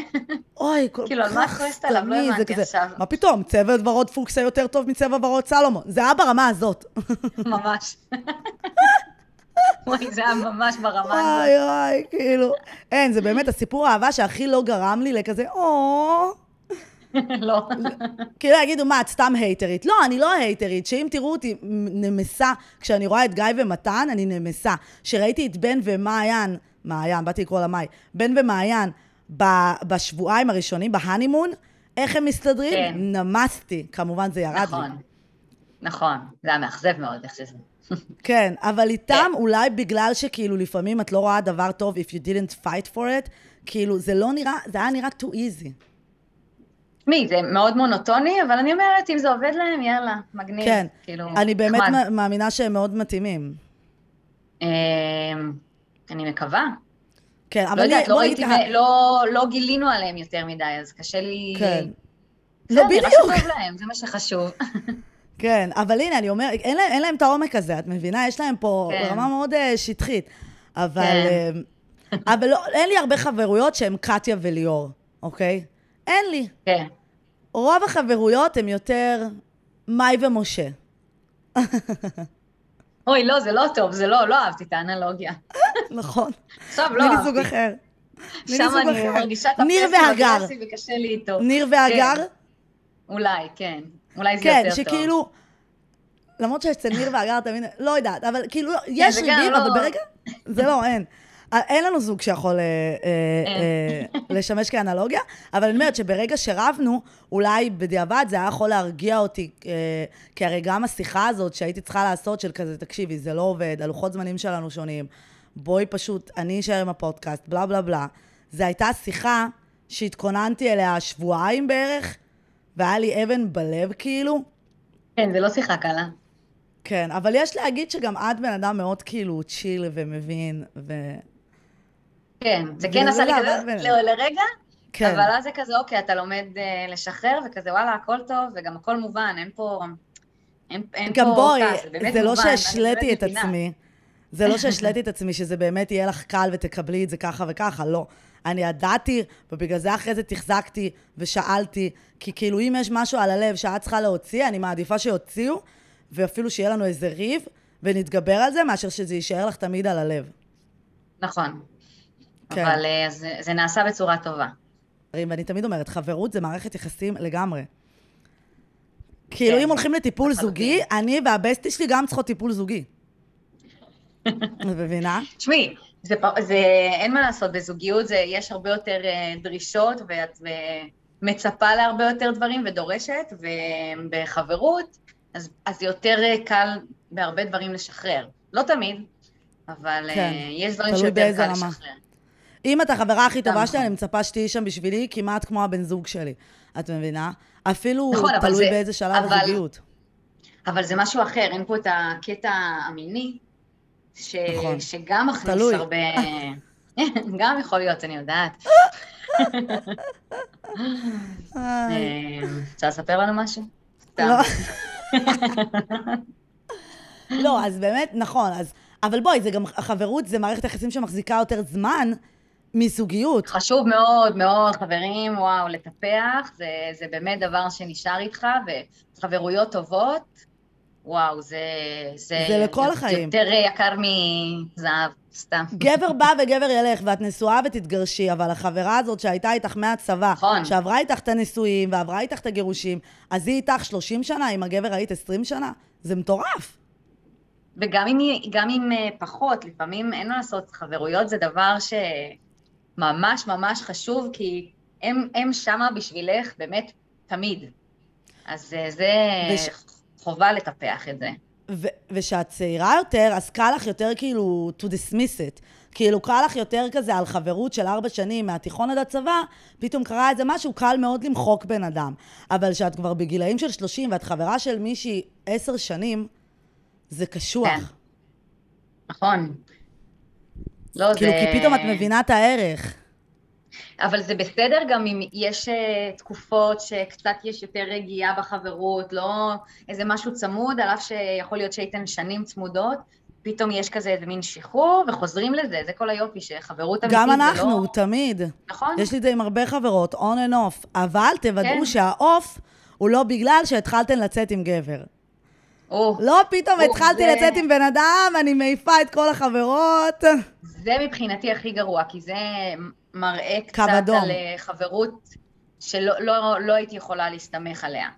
אוי, כל כאילו, על מה את כך כועסת עליו? לא סתמי, הבנתי עכשיו. מה פתאום, צבע ורוד פוקסה יותר טוב מצבע ורוד סלומון. זה היה ברמה הזאת. ממש. וואי, זה היה ממש ברמה וואי הזאת. וואי, כאילו, אין, זה באמת הסיפור האהבה שהכי לא גרם לי לכזה, או... לא. כאילו יגידו, מה, את סתם הייטרית. לא, אני לא הייטרית. שאם תראו אותי נמסה, כשאני רואה את גיא ומתן, אני נמסה. כשראיתי את בן ומעיין, מעיין, באתי לקרוא לה מאי, בן ומעיין, ב- בשבועיים הראשונים, בהנימון, איך הם מסתדרים? כן. נמסתי. כמובן, זה ירד לי. נכון. נכון. זה היה מאכזב מאוד, איך שזה. כן, אבל איתם, אולי בגלל שכאילו לפעמים את לא רואה דבר טוב, if you didn't fight for it, כאילו, זה לא נראה, זה היה נראה too easy. תשמעי, זה מאוד מונוטוני, אבל אני אומרת, אם זה עובד להם, יאללה, מגניב. כן, כאילו, אני באמת נחמד. מא- מאמינה שהם מאוד מתאימים. אמ, אני מקווה. כן, אבל לא יודעת, לא ראיתי, לא- לא גילינו עליהם יותר מדי, אז קשה לי... כן. לא, נראה בדיוק. שטוב להם, זה מה שחשוב. כן, אבל הנה, אני אומרת, אין אין להם את העומק הזה, את מבינה? יש להם פה כן. רמה מאוד uh, שטחית. אבל, כן. uh, אבל לא, אין לי הרבה חברויות שהן קטיה וליאור, אוקיי? אין לי. כן. רוב החברויות הן יותר מאי ומשה. אוי, לא, זה לא טוב, זה לא, לא אהבתי את האנלוגיה. נכון. עכשיו לא אהבתי. זוג אחר. שם אני. מרגישה את הפסל והגר. אגרסיבי וקשה לי איתו. ניר והגר? כן. אולי, כן. אולי זה כן, יותר טוב. שכאילו... למרות שאצל ניר והגר תמיד, לא יודעת, אבל כאילו, יש זה גם ריבים, לא- אבל ברגע... זה לא, אין. אה, אין לנו זוג שיכול אה, אה. אה, לשמש כאנלוגיה, אבל אני אומרת שברגע שרבנו, אולי בדיעבד זה היה יכול להרגיע אותי, אה, כי הרי גם השיחה הזאת שהייתי צריכה לעשות של כזה, תקשיבי, זה לא עובד, הלוחות זמנים שלנו שונים, בואי פשוט, אני אשאר עם הפודקאסט, בלה בלה בלה. זו הייתה שיחה שהתכוננתי אליה שבועיים בערך, והיה לי אבן בלב כאילו. כן, זה לא שיחה קלה. כן, אבל יש להגיד שגם את בן אדם מאוד כאילו צ'יל ומבין, ו... כן, זה כן עשה לי לא כזה. לא, לרגע, כן. אבל אז זה כזה, אוקיי, אתה לומד אה, לשחרר, וכזה, וואלה, הכל טוב, וגם הכל מובן, אין פה... אין, אין גם פה בואי, כעס, זה זה לא שהשליתי את מבינה. עצמי, זה לא שהשליתי את עצמי שזה באמת יהיה לך קל ותקבלי את זה ככה וככה, לא. אני ידעתי, ובגלל זה אחרי זה תחזקתי ושאלתי, כי כאילו אם יש משהו על הלב שאת צריכה להוציא, אני מעדיפה שיוציאו, ואפילו שיהיה לנו איזה ריב, ונתגבר על זה, מאשר שזה יישאר לך תמיד על הלב. נכון. כן. אבל אה, זה, זה נעשה בצורה טובה. ואני תמיד אומרת, חברות זה מערכת יחסים לגמרי. כאילו, כן, אם הולכים לטיפול. זוגי, אני והבסטי שלי גם צריכות טיפול זוגי. את מבינה? תשמעי, זה, זה, אין מה לעשות, בזוגיות זה, יש הרבה יותר אה, דרישות, ואת מצפה להרבה יותר דברים ודורשת, ובחברות, אז, אז יותר אה, קל בהרבה דברים לשחרר. לא תמיד, אבל כן, אה, יש דברים שיותר קל רמה. לשחרר. אם את החברה הכי טובה. שלי, אני מצפה שתהיי שם בשבילי כמעט כמו הבן זוג שלי. את מבינה? אפילו נכון, תלוי זה- באיזה שלב אבל- הזוגיות. אבל זה משהו אחר, אין פה את הקטע המיני, ש... נכון. שגם מכניס תלוי. הרבה... גם יכול להיות, אני יודעת. איי, אה, רוצה לספר לנו משהו? לא. לא, אז באמת, נכון, אז... אבל בואי, זה גם, החברות זה מערכת יחסים שמחזיקה יותר זמן מזוגיות. חשוב מאוד מאוד, חברים, וואו, לטפח, זה, זה באמת דבר שנשאר איתך, וחברויות טובות, וואו, זה... זה, זה לכל החיים. יותר יקר מזהב, סתם. גבר בא וגבר ילך, ואת נשואה ותתגרשי, אבל החברה הזאת שהייתה איתך מהצבא, נכון. שעברה איתך את הנישואים ועברה איתך את הגירושים, אז היא איתך 30 שנה, עם הגבר היית 20 שנה? זה מטורף. וגם אם, גם אם אה, פחות, לפעמים אין מה לעשות, חברויות זה דבר שממש ממש חשוב, כי הם, הם שמה בשבילך באמת תמיד. אז אה, זה וש- חובה לטפח את זה. ו- ושאת צעירה יותר, אז קל לך יותר כאילו to dismiss it. כאילו קל לך יותר כזה על חברות של ארבע שנים מהתיכון עד הצבא, פתאום קרה איזה משהו, קל מאוד למחוק בן אדם. אבל כשאת כבר בגילאים של 30 ואת חברה של מישהי עשר שנים, זה קשוח. כן. נכון. לא, כאילו, זה... כי פתאום את מבינה את הערך. אבל זה בסדר גם אם יש אה, תקופות שקצת יש יותר רגיעה בחברות, לא איזה משהו צמוד, על אף שיכול להיות שהייתן שנים צמודות, פתאום יש כזה איזה מין שחרור וחוזרים לזה, זה כל היופי, שחברות אמיתית גם זה אנחנו, לא... תמיד. נכון? יש לי את זה עם הרבה חברות, on and off. אבל תוודאו כן. שהאוף הוא לא בגלל שהתחלתן לצאת עם גבר. או, לא פתאום או, התחלתי זה- לצאת עם בן אדם, אני מעיפה את כל החברות. זה מבחינתי הכי גרוע, כי זה מראה קצת אדום. על אה, חברות שלא לא, לא הייתי יכולה להסתמך עליה.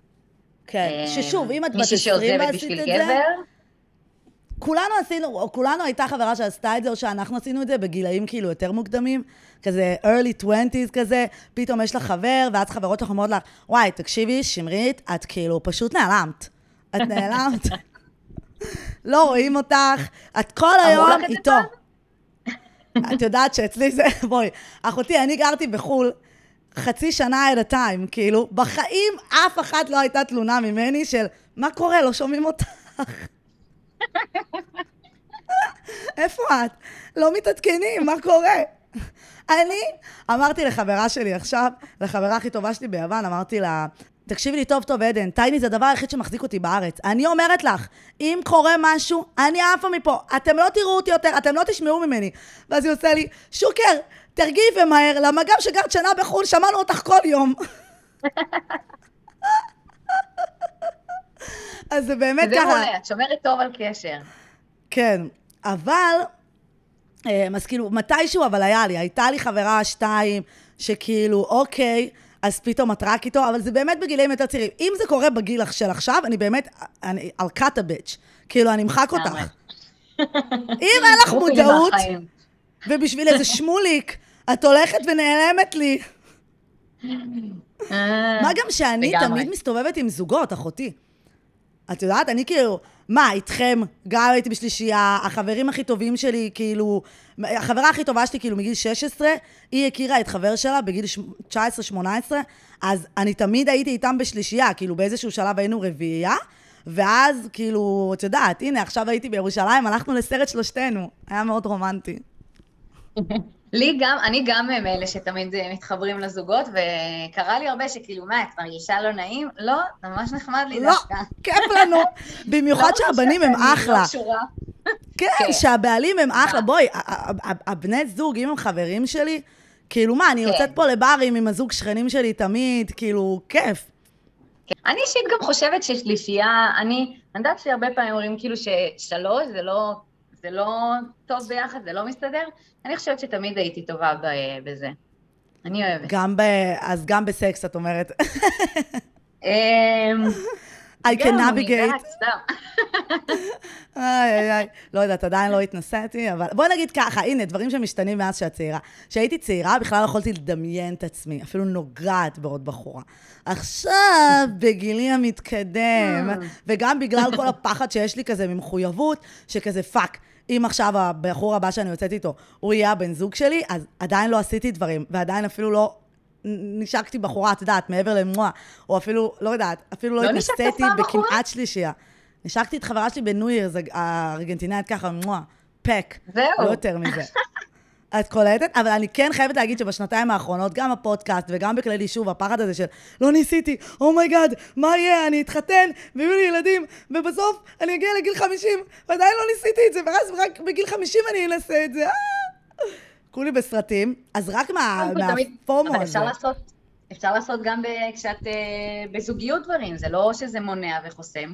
כן, אה, ששוב, אם את בת מישהי 20 שעוזבת ועשית את זה, גבר, כולנו עשינו, או כולנו הייתה חברה שעשתה את זה, או שאנחנו עשינו את זה בגילאים כאילו יותר מוקדמים, כזה early 20's כזה, פתאום יש לך חבר, ואז חברות שלך אומרות לך, וואי, תקשיבי, שמרית, את כאילו פשוט נעלמת. את נעלמת. לא רואים אותך, את כל אמרו היום לך את זה איתו. את יודעת שאצלי זה, בואי, אחותי, אני גרתי בחו"ל חצי שנה at time, כאילו, בחיים אף אחת לא הייתה תלונה ממני של, מה קורה, לא שומעים אותך. איפה את? לא מתעדכנים, מה קורה? אני אמרתי לחברה שלי עכשיו, לחברה הכי טובה שלי ביוון, אמרתי לה, תקשיבי לי טוב טוב, עדן, טייני זה הדבר היחיד שמחזיק אותי בארץ. אני אומרת לך, אם קורה משהו, אני עפה מפה. אתם לא תראו אותי יותר, אתם לא תשמעו ממני. ואז היא עושה לי, שוקר, תרגיעי ומהר, למה גם שגרת שנה בחו"ל, שמענו אותך כל יום. אז זה באמת זה ככה. מעולה, את שומרת טוב על קשר. כן, אבל, אה, אז כאילו, מתישהו אבל היה לי, הייתה לי חברה שתיים, שכאילו, אוקיי, אז פתאום את רק איתו, אבל זה באמת בגילאים יותר צעירים. אם זה קורה בגיל של עכשיו, אני באמת, אני, I'll cut a bitch. כאילו, אני אמחק אותך. אם אין לך מודעות. ובשביל איזה שמוליק, את הולכת ונעלמת לי. אה, מה גם שאני. תמיד מסתובבת עם זוגות, אחותי. את יודעת, אני כאילו, מה, איתכם, גם הייתי בשלישייה, החברים הכי טובים שלי, כאילו, החברה הכי טובה שלי, כאילו, מגיל 16, היא הכירה את חבר שלה בגיל ש- 19-18, אז אני תמיד הייתי איתם בשלישייה, כאילו, באיזשהו שלב היינו רביעייה, ואז, כאילו, את יודעת, הנה, עכשיו הייתי בירושלים, הלכנו לסרט שלושתנו, היה מאוד רומנטי. לי גם, אני גם מאלה שתמיד אה, מתחברים לזוגות, וקרה לי הרבה שכאילו, מה, את מרגישה לא נעים? לא, זה ממש נחמד לי לא, דווקא. כיף לנו, במיוחד לא שהבנים הם אחלה. לא קשורה. כן, כן. שהבעלים הם אחלה. מה? בואי, הבני זוג, אם הם חברים שלי, כאילו מה, אני כן. יוצאת פה לברים עם הזוג שכנים שלי תמיד, כאילו, כיף. כן. אני אישית גם חושבת ששלישייה, אני, אני יודעת שהרבה פעמים אומרים כאילו ששלוש זה לא, זה לא טוב ביחד, זה לא מסתדר. אני חושבת שתמיד הייתי טובה ב- בזה. אני אוהבת. גם ב... אז גם בסקס, את אומרת. אמ, I can navigate. איי, איי, איי. לא יודעת, עדיין לא התנסיתי, אבל בואי נגיד ככה, הנה, דברים שמשתנים מאז שאת צעירה. כשהייתי צעירה, בכלל לא יכולתי לדמיין את עצמי, אפילו נוגעת בעוד בחורה. עכשיו, בגילי המתקדם, וגם בגלל כל הפחד שיש לי כזה ממחויבות, שכזה fuck. אם עכשיו הבחור הבא שאני יוצאת איתו, הוא יהיה הבן זוג שלי, אז עדיין לא עשיתי דברים, ועדיין אפילו לא נשקתי בחורה, את יודעת, מעבר למועה, או אפילו, לא יודעת, אפילו לא לא התנסיתי? בכמעט שלישייה. נשקתי את חברה שלי ב New Year's, הארגנטינאית ככה, מואה, fuck. זהו. לא יותר מזה. את קולטת? אבל אני כן חייבת להגיד שבשנתיים האחרונות, גם הפודקאסט וגם בכללי, שוב, הפחד הזה של לא ניסיתי, oh my god, מה יהיה, אני אתחתן, ויהיו לי ילדים, ובסוף אני אגיע לגיל 50, ועדיין לא ניסיתי את זה, ואז רק בגיל 50 אני אנסה את זה. אה! כולי בסרטים, אז רק מה- מהפומו אבל הזה. אפשר לעשות, אפשר לעשות גם כשאת אה, בזוגיות דברים, זה לא שזה מונע וחוסם.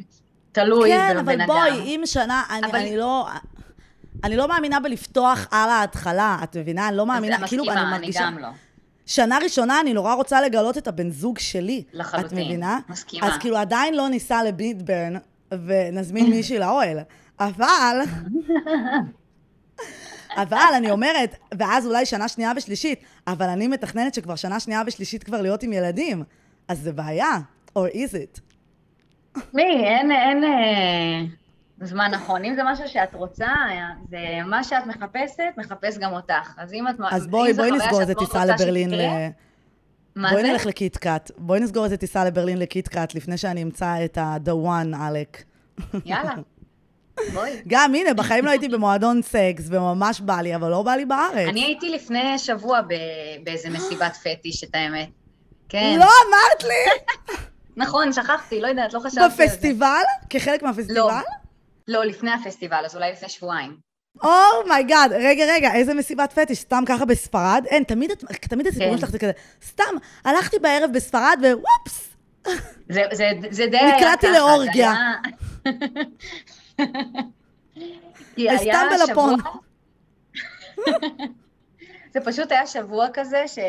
תלוי כן, אבל. בואי, אם שנה, אני, אבל- אני לא... אני לא מאמינה בלפתוח על ההתחלה, את מבינה? אני לא מאמינה, כאילו, אני אני מרגישה... גם לא. שנה ראשונה אני נורא רוצה לגלות את הבן זוג שלי. לחלוטין, את מבינה? מסכימה. אז כאילו עדיין לא ניסע לביטברן ונזמין מישהי לאוהל. אבל... אבל אני אומרת, ואז אולי שנה שנייה ושלישית, אבל אני מתכננת שכבר שנה שנייה ושלישית כבר להיות עם ילדים. אז זה בעיה. or is it? מי, אין, אין אה, זמן נכון. אם זה משהו שאת רוצה, זה מה שאת מחפשת, מחפש גם אותך. אז אם את... אז בואי, בואי נסגור איזה טיסה לברלין. ל... מה בואי זה? נלך לקיטקאט. בואי נסגור איזה טיסה לברלין לקיטקאט לפני שאני אמצא את ה-the one, עלק. יאללה. בואי. גם, הנה, בחיים לא הייתי במועדון סקס, וממש בא לי, אבל לא בא לי בארץ. אני הייתי לפני שבוע באיזה מסיבת פטיש, את האמת. כן. לא אמרת לי! נכון, שכחתי, לא יודעת, לא חשבתי על זה. בפסטיבל? כחלק מהפסטיבל? לא. לא, לפני הפסטיבל, אז אולי לפני שבועיים. oh my god, רגע, רגע, איזה מסיבת פטיש? סתם ככה בספרד? אין, תמיד, תמיד הסיפורים כן. שלך זה כזה, סתם, הלכתי בערב בספרד whoops! זה, זה, זה די היה נקלעתי ככה, לאורגיה. היה- היה איסטנבול אפון. שבוע- זה פשוט היה שבוע כזה ש...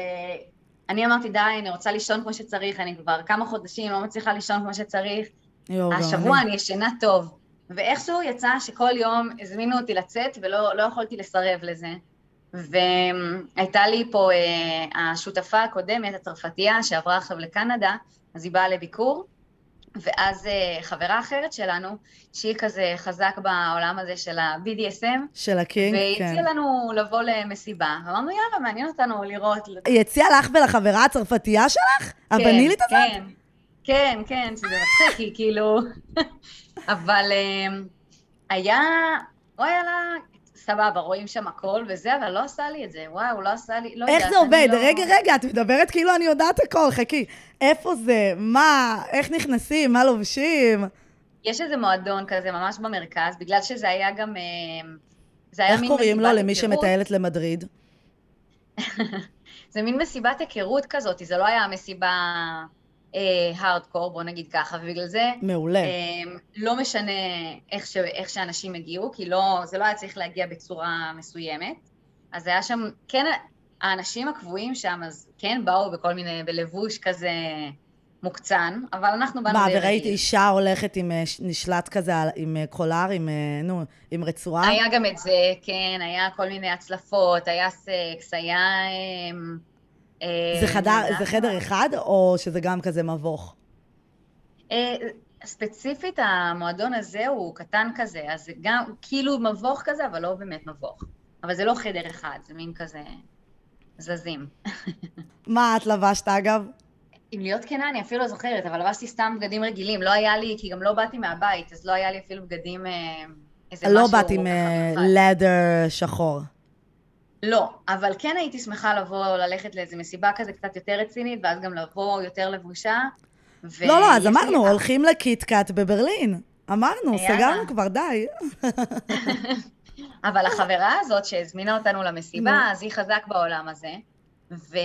אני אמרתי, די, אני רוצה לישון כמו שצריך, אני כבר כמה חודשים לא מצליחה לישון כמו שצריך. השבוע. אני ישנה טוב. ואיכשהו יצא שכל יום הזמינו אותי לצאת ולא לא יכולתי לסרב לזה. והייתה לי פה אה, השותפה הקודמת, הצרפתייה, שעברה עכשיו לקנדה, אז היא באה לביקור, ואז אה, חברה אחרת שלנו, שהיא כזה חזק בעולם הזה של ה-BDSM, של הקינג, והיא כן. הציעה לנו לבוא למסיבה. אמרנו, יאללה, מעניין אותנו לראות. היא הציעה לך ולחברה הצרפתייה שלך? הבנילית הזאת? כן, כן, כן, שזה מצחיק, היא כאילו... אבל אה, היה, וואלה, סבבה, רואים שם הכל וזה, אבל לא עשה לי את זה. וואו, לא עשה לי, לא איך יודעת, זה עובד? לא- רגע, רגע, את מדברת כאילו אני יודעת הכל, חכי. איפה זה? מה? איך נכנסים? מה לובשים? יש איזה מועדון כזה ממש במרכז, בגלל שזה היה גם... אה, זה היה איך קוראים לו למי היכרות. שמטיילת למדריד? זה מין מסיבת היכרות כזאת, זה לא היה מסיבה הארדקור, בוא נגיד ככה, ובגלל זה מעולה. אה, לא משנה איך, ש, איך שאנשים הגיעו, כי לא, זה לא היה צריך להגיע בצורה מסוימת. אז היה שם, כן, האנשים הקבועים שם, אז כן באו בכל מיני, בלבוש כזה מוקצן, אבל אנחנו באנו מה, וראית. אישה הולכת עם אה, נשלט כזה, עם אה, קולר, עם, אה, נו, עם רצועה? היה גם את זה, כן, היה כל מיני הצלפות, היה סקס, היה... אה, זה חדר, זה חדר אחד, או שזה גם כזה מבוך? אה, ספציפית המועדון הזה הוא קטן כזה, אז זה גם כאילו מבוך כזה, אבל לא באמת מבוך. אבל זה לא חדר אחד, זה מין כזה זזים. מה את לבשת, אגב? אם להיות כנה, אני אפילו לא זוכרת, אבל לבשתי סתם בגדים רגילים. לא היה לי, כי גם לא באתי מהבית, אז לא היה לי אפילו בגדים, אה, איזה משהו... לא באת עם. לדר שחור. לא, אבל כן הייתי שמחה לבוא, ללכת לאיזה מסיבה כזה קצת יותר רצינית, ואז גם לבוא יותר לבושה. ו- לא, לא, אז יש לי- אמרנו, הולכים לקיטקאט בברלין. אמרנו, יאללה. סגרנו כבר, די. אבל החברה הזאת שהזמינה אותנו למסיבה. אז היא חזק בעולם הזה. ו...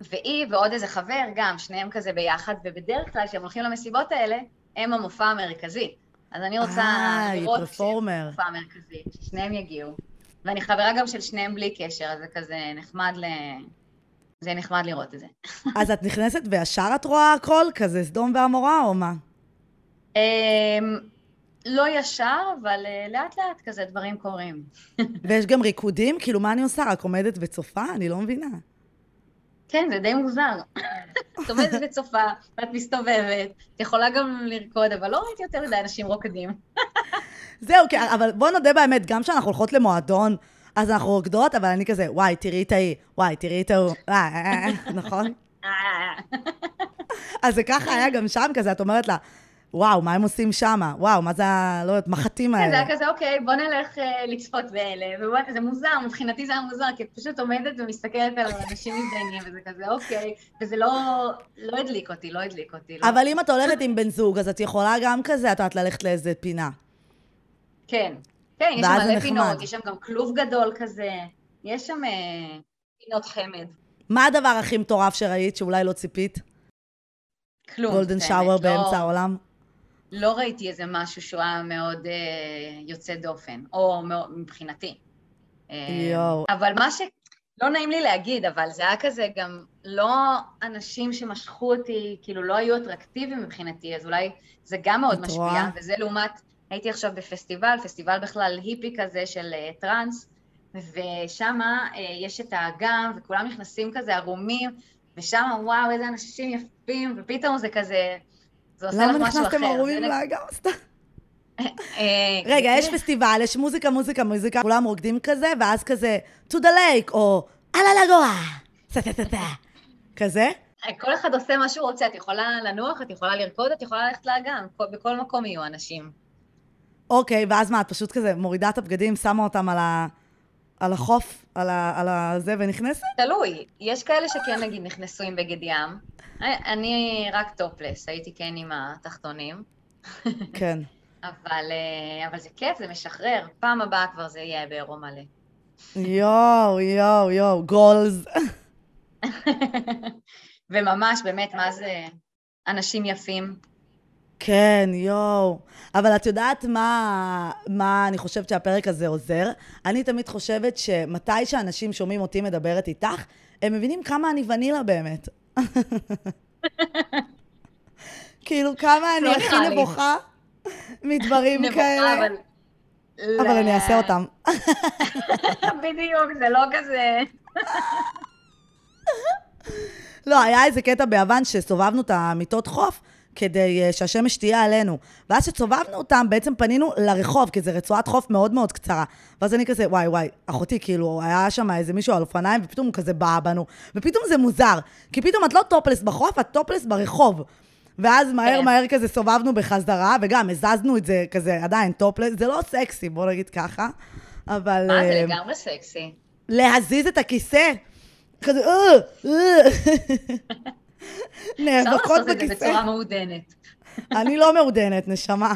והיא ועוד איזה חבר גם, שניהם כזה ביחד, ובדרך כלל כשהם הולכים למסיבות האלה, הם המופע המרכזי. אז אני רוצה אה, היא לראות פרפורמר. המופע המרכזי, ששניהם יגיעו. ואני חברה גם של שניהם בלי קשר, אז זה כזה נחמד ל... זה נחמד לראות את זה. אז את נכנסת וישר את רואה הכל? כזה סדום ועמורה, או מה? אמ, לא ישר, אבל אה, לאט לאט כזה דברים קורים. ויש גם ריקודים? כאילו, מה אני עושה? רק עומדת וצופה? אני לא מבינה. כן, זה די מוזר. את עומדת וצופה, ואת מסתובבת, את יכולה גם לרקוד, אבל לא ראיתי יותר מדי אנשים רוקדים. זהו, כן, אבל בוא נודה באמת, גם כשאנחנו הולכות למועדון, אז אנחנו רוקדות, אבל אני כזה, וואי, תראי את ההיא, וואי, תראי את ההוא, אה, אה, אה, נכון? אז זה ככה היה גם שם כזה, את אומרת לה, וואו, מה הם עושים שמה? וואו, מה זה ה... לא יודעת, מחטים כן, זה האלה? היה כזה, אוקיי, בוא נלך אה, לצפות באלה, זה מוזר, מבחינתי זה היה מוזר, כי את פשוט עומדת ומסתכלת על אנשים מזדיינים, וזה כזה, אוקיי, וזה לא לא הדליק אותי, לא הדליק אותי. לא. אבל אם את הולכת עם בן זוג, אז את יכולה גם כזה, את יודעת, ללכת לאיזה פינה. כן, כן, יש שם זה מלא. פינות, יש שם גם כלוב גדול כזה, יש שם אה, פינות חמד. מה הדבר הכי מטורף שראית, שאולי לא ציפית? כלום. גולדן באמת, שאוור לא- באמצע העולם? לא ראיתי איזה משהו שהוא היה מאוד אה, יוצא דופן, או מאוד, מבחינתי. אה, יואו. אבל מה ש... לא נעים לי להגיד, אבל זה היה כזה גם לא אנשים שמשכו אותי, כאילו לא היו אטרקטיביים מבחינתי, אז אולי זה גם מאוד משפיע, רואה? וזה לעומת, הייתי עכשיו בפסטיבל, פסטיבל בכלל היפי כזה של אה, טראנס, ושם יש את האגם, וכולם נכנסים כזה ערומים, ושם וואו, איזה אנשים יפים, ופתאום זה כזה, זה עושה לך למה משהו אחר. נכנסתם ערומים לאגם? סתם. אה, רגע, יש כן. פסטיבל, יש מוזיקה, מוזיקה, מוזיקה, כולם רוקדים כזה, ואז כזה, to the lake, או על סה-סה-סה-סה, כזה? כל אחד עושה מה שהוא רוצה, את יכולה לנוח, את יכולה לרקוד, את יכולה ללכת לאגם, כל- בכל מקום יהיו אנשים. אוקיי, ואז מה, את פשוט כזה מורידה את הבגדים, שמה אותם על ה... על החוף, על ה... על הזה, ונכנסת? תלוי, יש כאלה שכן נגיד נכנסו עם בגד ים, אני רק טופלס, הייתי כן עם התחתונים, כן. אבל, אה, אבל זה כיף, זה משחרר, פעם הבאה כבר זה יהיה בעירום מלא. יואו, יואו, יואו, גולס. וממש, באמת, מה זה אנשים יפים. כן, יואו. אבל את יודעת מה, מה אני חושבת שהפרק הזה עוזר? אני תמיד חושבת שמתי שאנשים שומעים אותי מדברת איתך, הם מבינים כמה אני ונילה באמת. כאילו, כמה אני לא הכי. נבוכה מדברים כאלה. אבל... אבל אני אעשה אותם. בדיוק, זה לא כזה... לא, היה איזה קטע ביוון שסובבנו את המיטות חוף כדי אה, שהשמש תהיה עלינו. ואז כשסובבנו אותם, בעצם פנינו לרחוב, כי זו רצועת חוף מאוד מאוד קצרה. ואז אני כזה, וואי, וואי, אחותי, כאילו, היה שם איזה מישהו על אופניים, ופתאום הוא כזה בא בנו. ופתאום זה מוזר, כי פתאום את לא טופלס בחוף, את טופלס ברחוב. ואז מהר כן. מהר כזה סובבנו בחזרה, וגם הזזנו את זה כזה עדיין טופלס, זה לא סקסי, בוא נגיד ככה. אבל... מה, זה אה, לגמרי סקסי. להזיז את הכיסא. כזה, אה, אה. אפשר נאבקות לעשות את זה בכיסא. בצורה מעודנת. אני לא מעודנת, נשמה.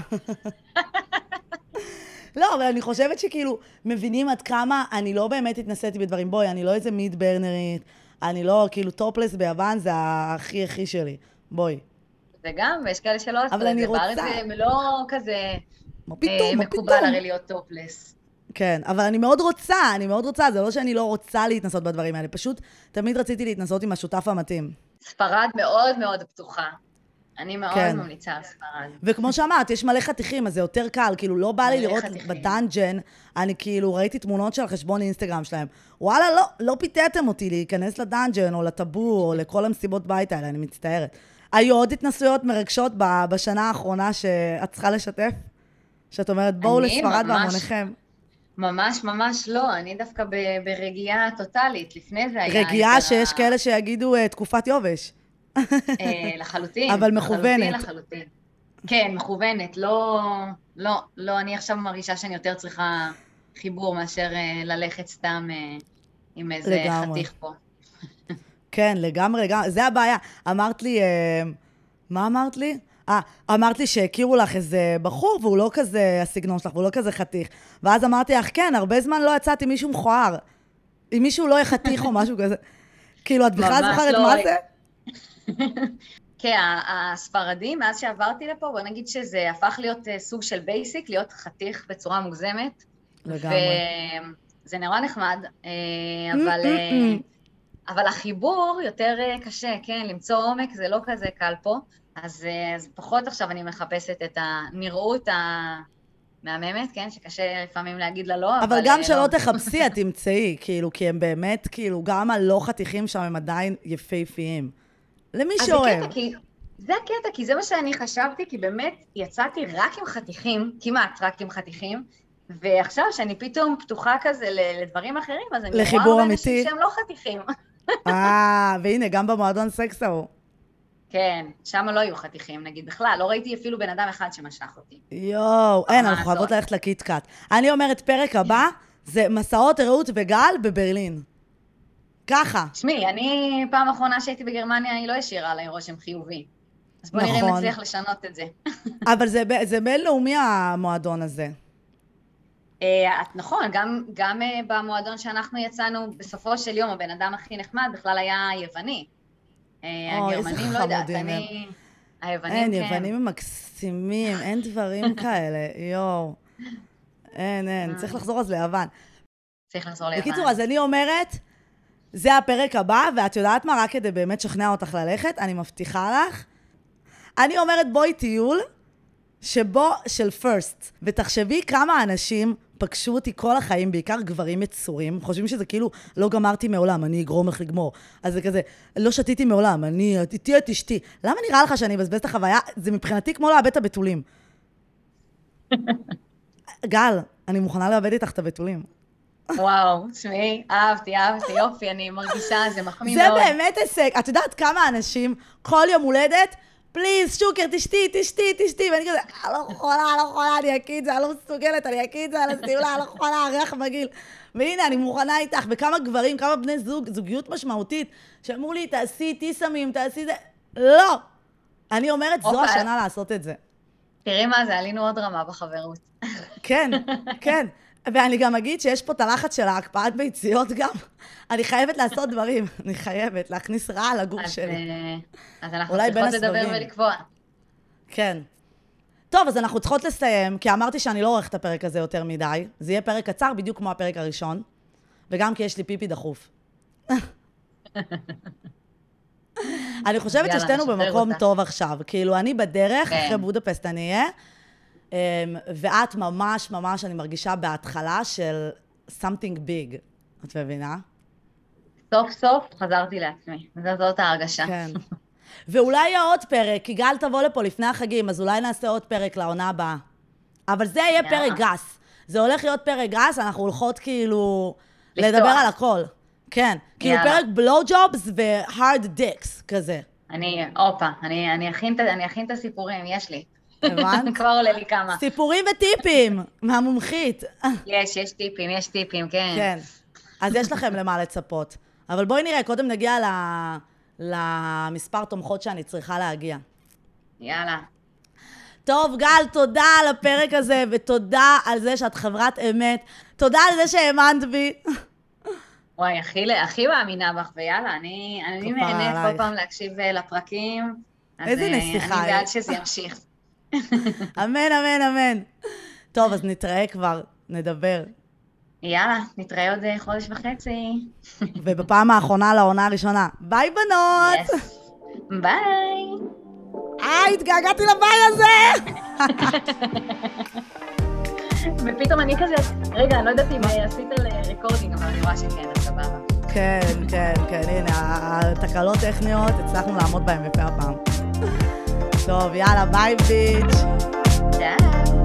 לא, אבל אני חושבת שכאילו, מבינים עד כמה אני לא באמת התנסיתי בדברים. בואי, אני לא איזה מיד ברנרית, אני לא, כאילו, טופלס ביוון זה הכי הכי שלי. בואי. זה גם, ויש כאלה שלא עשו אבל את אני זה. בארץ רוצה. זה לא כזה מה אה, פתאום, מה מקובל פתאום? הרי להיות טופלס. כן, אבל אני מאוד רוצה, אני מאוד רוצה, זה לא שאני לא רוצה להתנסות בדברים האלה, פשוט תמיד רציתי להתנסות עם השותף המתאים. ספרד מאוד מאוד פתוחה. אני מאוד כן. ממליצה על ספרד. וכמו שאמרת, יש מלא חתיכים, אז זה יותר קל, כאילו, לא בא לי לראות חתיכים. ב dungeon, אני כאילו ראיתי תמונות של החשבון אינסטגרם שלהם. וואלה, לא, לא פיתיתם אותי להיכנס ל dungeon, או ל taboo, או לכל המסיבות בית האלה, אני מצטערת. היו עוד התנסויות מרגשות בשנה האחרונה שאת צריכה לשתף? שאת אומרת, בואו לספרד ממש- בהמוניכם. ממש ממש לא, אני דווקא ב- ברגיעה טוטאלית. לפני זה היה... רגיעה את ה- שיש כאלה שיגידו אה, תקופת יובש. אה, לחלוטין. אבל מכוונת. לחלוטין, לחלוטין. כן, מכוונת. לא, לא, לא, אני עכשיו מרגישה שאני יותר צריכה חיבור מאשר אה, ללכת סתם אה, עם איזה לגמרי. חתיך פה. כן, לגמרי, לגמרי. זה הבעיה. אמרת לי, אה, מה אמרת לי? אה, אמרת לי שהכירו לך איזה בחור, והוא לא כזה הסגנון שלך, והוא לא כזה חתיך. ואז אמרתי לך, כן, הרבה זמן לא יצאתי עם מישהו מכוער. עם מישהו לא יהיה חתיך או משהו כזה. כאילו, את בכלל זוכרת לא. מה זה? כן, הספרדים, מאז שעברתי לפה, בוא נגיד שזה הפך להיות אה, סוג של בייסיק, להיות חתיך בצורה מוגזמת. לגמרי. וזה נורא נחמד, אה, אבל, אה, Mm-mm-mm. אבל החיבור יותר אה, קשה, כן, למצוא עומק זה לא כזה קל פה, אז, אה, אז פחות עכשיו אני מחפשת את הנראות המהממת, כן, שקשה לפעמים להגיד לה לא, אבל... אבל גם אה, שלא לא. תחפשי, את תמצאי, כאילו, כי הם באמת, כאילו, גם הלא חתיכים שם הם עדיין יפהפיים. למי שאוהב. זה הקטע, כי זה מה שאני חשבתי, כי באמת יצאתי רק עם חתיכים, כמעט רק עם חתיכים, ועכשיו שאני פתאום פתוחה כזה לדברים אחרים, אז אני רואה הרבה. אנשים שהם לא חתיכים. אה, והנה, גם במועדון סקס ההוא. כן, שם לא היו חתיכים, נגיד, בכלל, לא ראיתי אפילו בן אדם אחד שמשך אותי. יואו, אין, אנחנו חייבות. ללכת לקיטקאט. אני אומרת, פרק הבא זה מסעות רעות וגל בברלין. ככה. תשמעי, אני, פעם אחרונה שהייתי בגרמניה, היא לא השאירה עליי רושם חיובי. אז בוא נראה אם נכון. נצליח לשנות את זה. אבל זה, זה בינלאומי המועדון הזה. אה, את נכון, גם, גם אה, במועדון שאנחנו יצאנו, בסופו של יום, הבן אדם הכי נחמד בכלל היה יווני. אה, הגרמנים, לא יודעת, אני... היוונים, אין, כן. יוונים הם מקסימים, אין דברים כאלה, יואו. אין, אין, צריך לחזור אז ליוון. צריך לחזור ליוון. בקיצור, אז אני אומרת, זה הפרק הבא, ואת יודעת מה? רק כדי באמת לשכנע אותך ללכת, אני מבטיחה לך. אני אומרת, בואי טיול שבו, של פרסט, ותחשבי כמה אנשים פגשו אותי כל החיים, בעיקר גברים יצורים, חושבים שזה כאילו, לא גמרתי מעולם, אני אגרום לך לגמור. אז זה כזה, לא שתיתי מעולם, אני, איתי את אשתי. למה נראה לך שאני אבזבז את החוויה? זה מבחינתי כמו לאבד את הבתולים. גל, אני מוכנה לאבד איתך את הבתולים. וואו, תשמעי, אהבתי, אהבתי, יופי, אני מרגישה, זה מחמיא זה מאוד. באמת הישג. את יודעת כמה אנשים כל יום הולדת, פליז, שוקר, תשתי, תשתי, תשתי, ואני כזה, אני לא יכולה, אני לא יכולה, אני אקיא את זה, אני לא מסוגלת, אני אקיא את זה על השמלה, אני לא יכולה, הריח מגעיל. והנה, אני מוכנה איתך, וכמה גברים, כמה בני זוג, זוגיות משמעותית, שאמרו לי, תעשי טיסמים, תעשי זה. לא! אני אומרת, זו הופה. השנה לעשות את זה. תראי מה זה, עלינו עוד רמה בחברות. כן, כן. ואני גם אגיד שיש פה את הלחץ של ההקפאת ביציות גם. אני חייבת לעשות דברים, אני חייבת להכניס רע לגוף אז, שלי. אה, אז אנחנו צריכות לדבר. ולקבוע. כן. טוב, אז אנחנו צריכות לסיים, כי אמרתי שאני לא עורכת את הפרק הזה יותר מדי. זה יהיה פרק קצר, בדיוק כמו הפרק הראשון. וגם כי יש לי פיפי דחוף. אני חושבת ששתינו במקום אותה. טוב עכשיו. כאילו, אני בדרך, כן. אחרי בודפסט אני אהיה, ואת ממש ממש, אני מרגישה בהתחלה של something big. את מבינה? סוף סוף חזרתי לעצמי. זאת- זאת ההרגשה. כן. ואולי יהיה עוד פרק, כי גל תבוא לפה לפני החגים, אז אולי נעשה עוד פרק לעונה הבאה. אבל זה יהיה יאללה. פרק גס. זה הולך להיות פרק גס, אנחנו הולכות כאילו לפתוח. לדבר על הכל. כן. כאילו יאללה. פרק בלואו ג'ובס ו-hard dicks, כזה. אני, הופה, אני, אני, אכין, אני אכין את הסיפורים, יש לי. הבנת? כבר עולה לי כמה. סיפורים וטיפים מהמומחית. יש, יש טיפים, יש טיפים, כן. כן. אז יש לכם למה לצפות. אבל בואי נראה, קודם נגיע ל- למספר תומכות שאני צריכה להגיע. יאללה. טוב, גל, תודה על הפרק הזה, ותודה על זה שאת חברת אמת. תודה על זה שהאמנת בי. וואי, הכי, הכי מאמינה בך, ויאללה, אני, אני נהנית. כל פעם להקשיב אה, לפרקים. איזה אה, נסיכה, אני? בעד שזה ימשיך. אמן, אמן, אמן. טוב, אז נתראה כבר, נדבר. יאללה, נתראה עוד אה, חודש וחצי. ובפעם האחרונה לעונה הראשונה. ביי, בנות! ביי. אה, התגעגעתי לביי הזה! ופתאום אני כזה, רגע, אני לא יודעת אם אה, עשית recording, אבל אני רואה שכן, אז סבבה. כן, כן, כן, הנה, התקלות טכניות, הצלחנו לעמוד בהן יפה הפעם. טוב, יאללה, ביי ביץ'. די.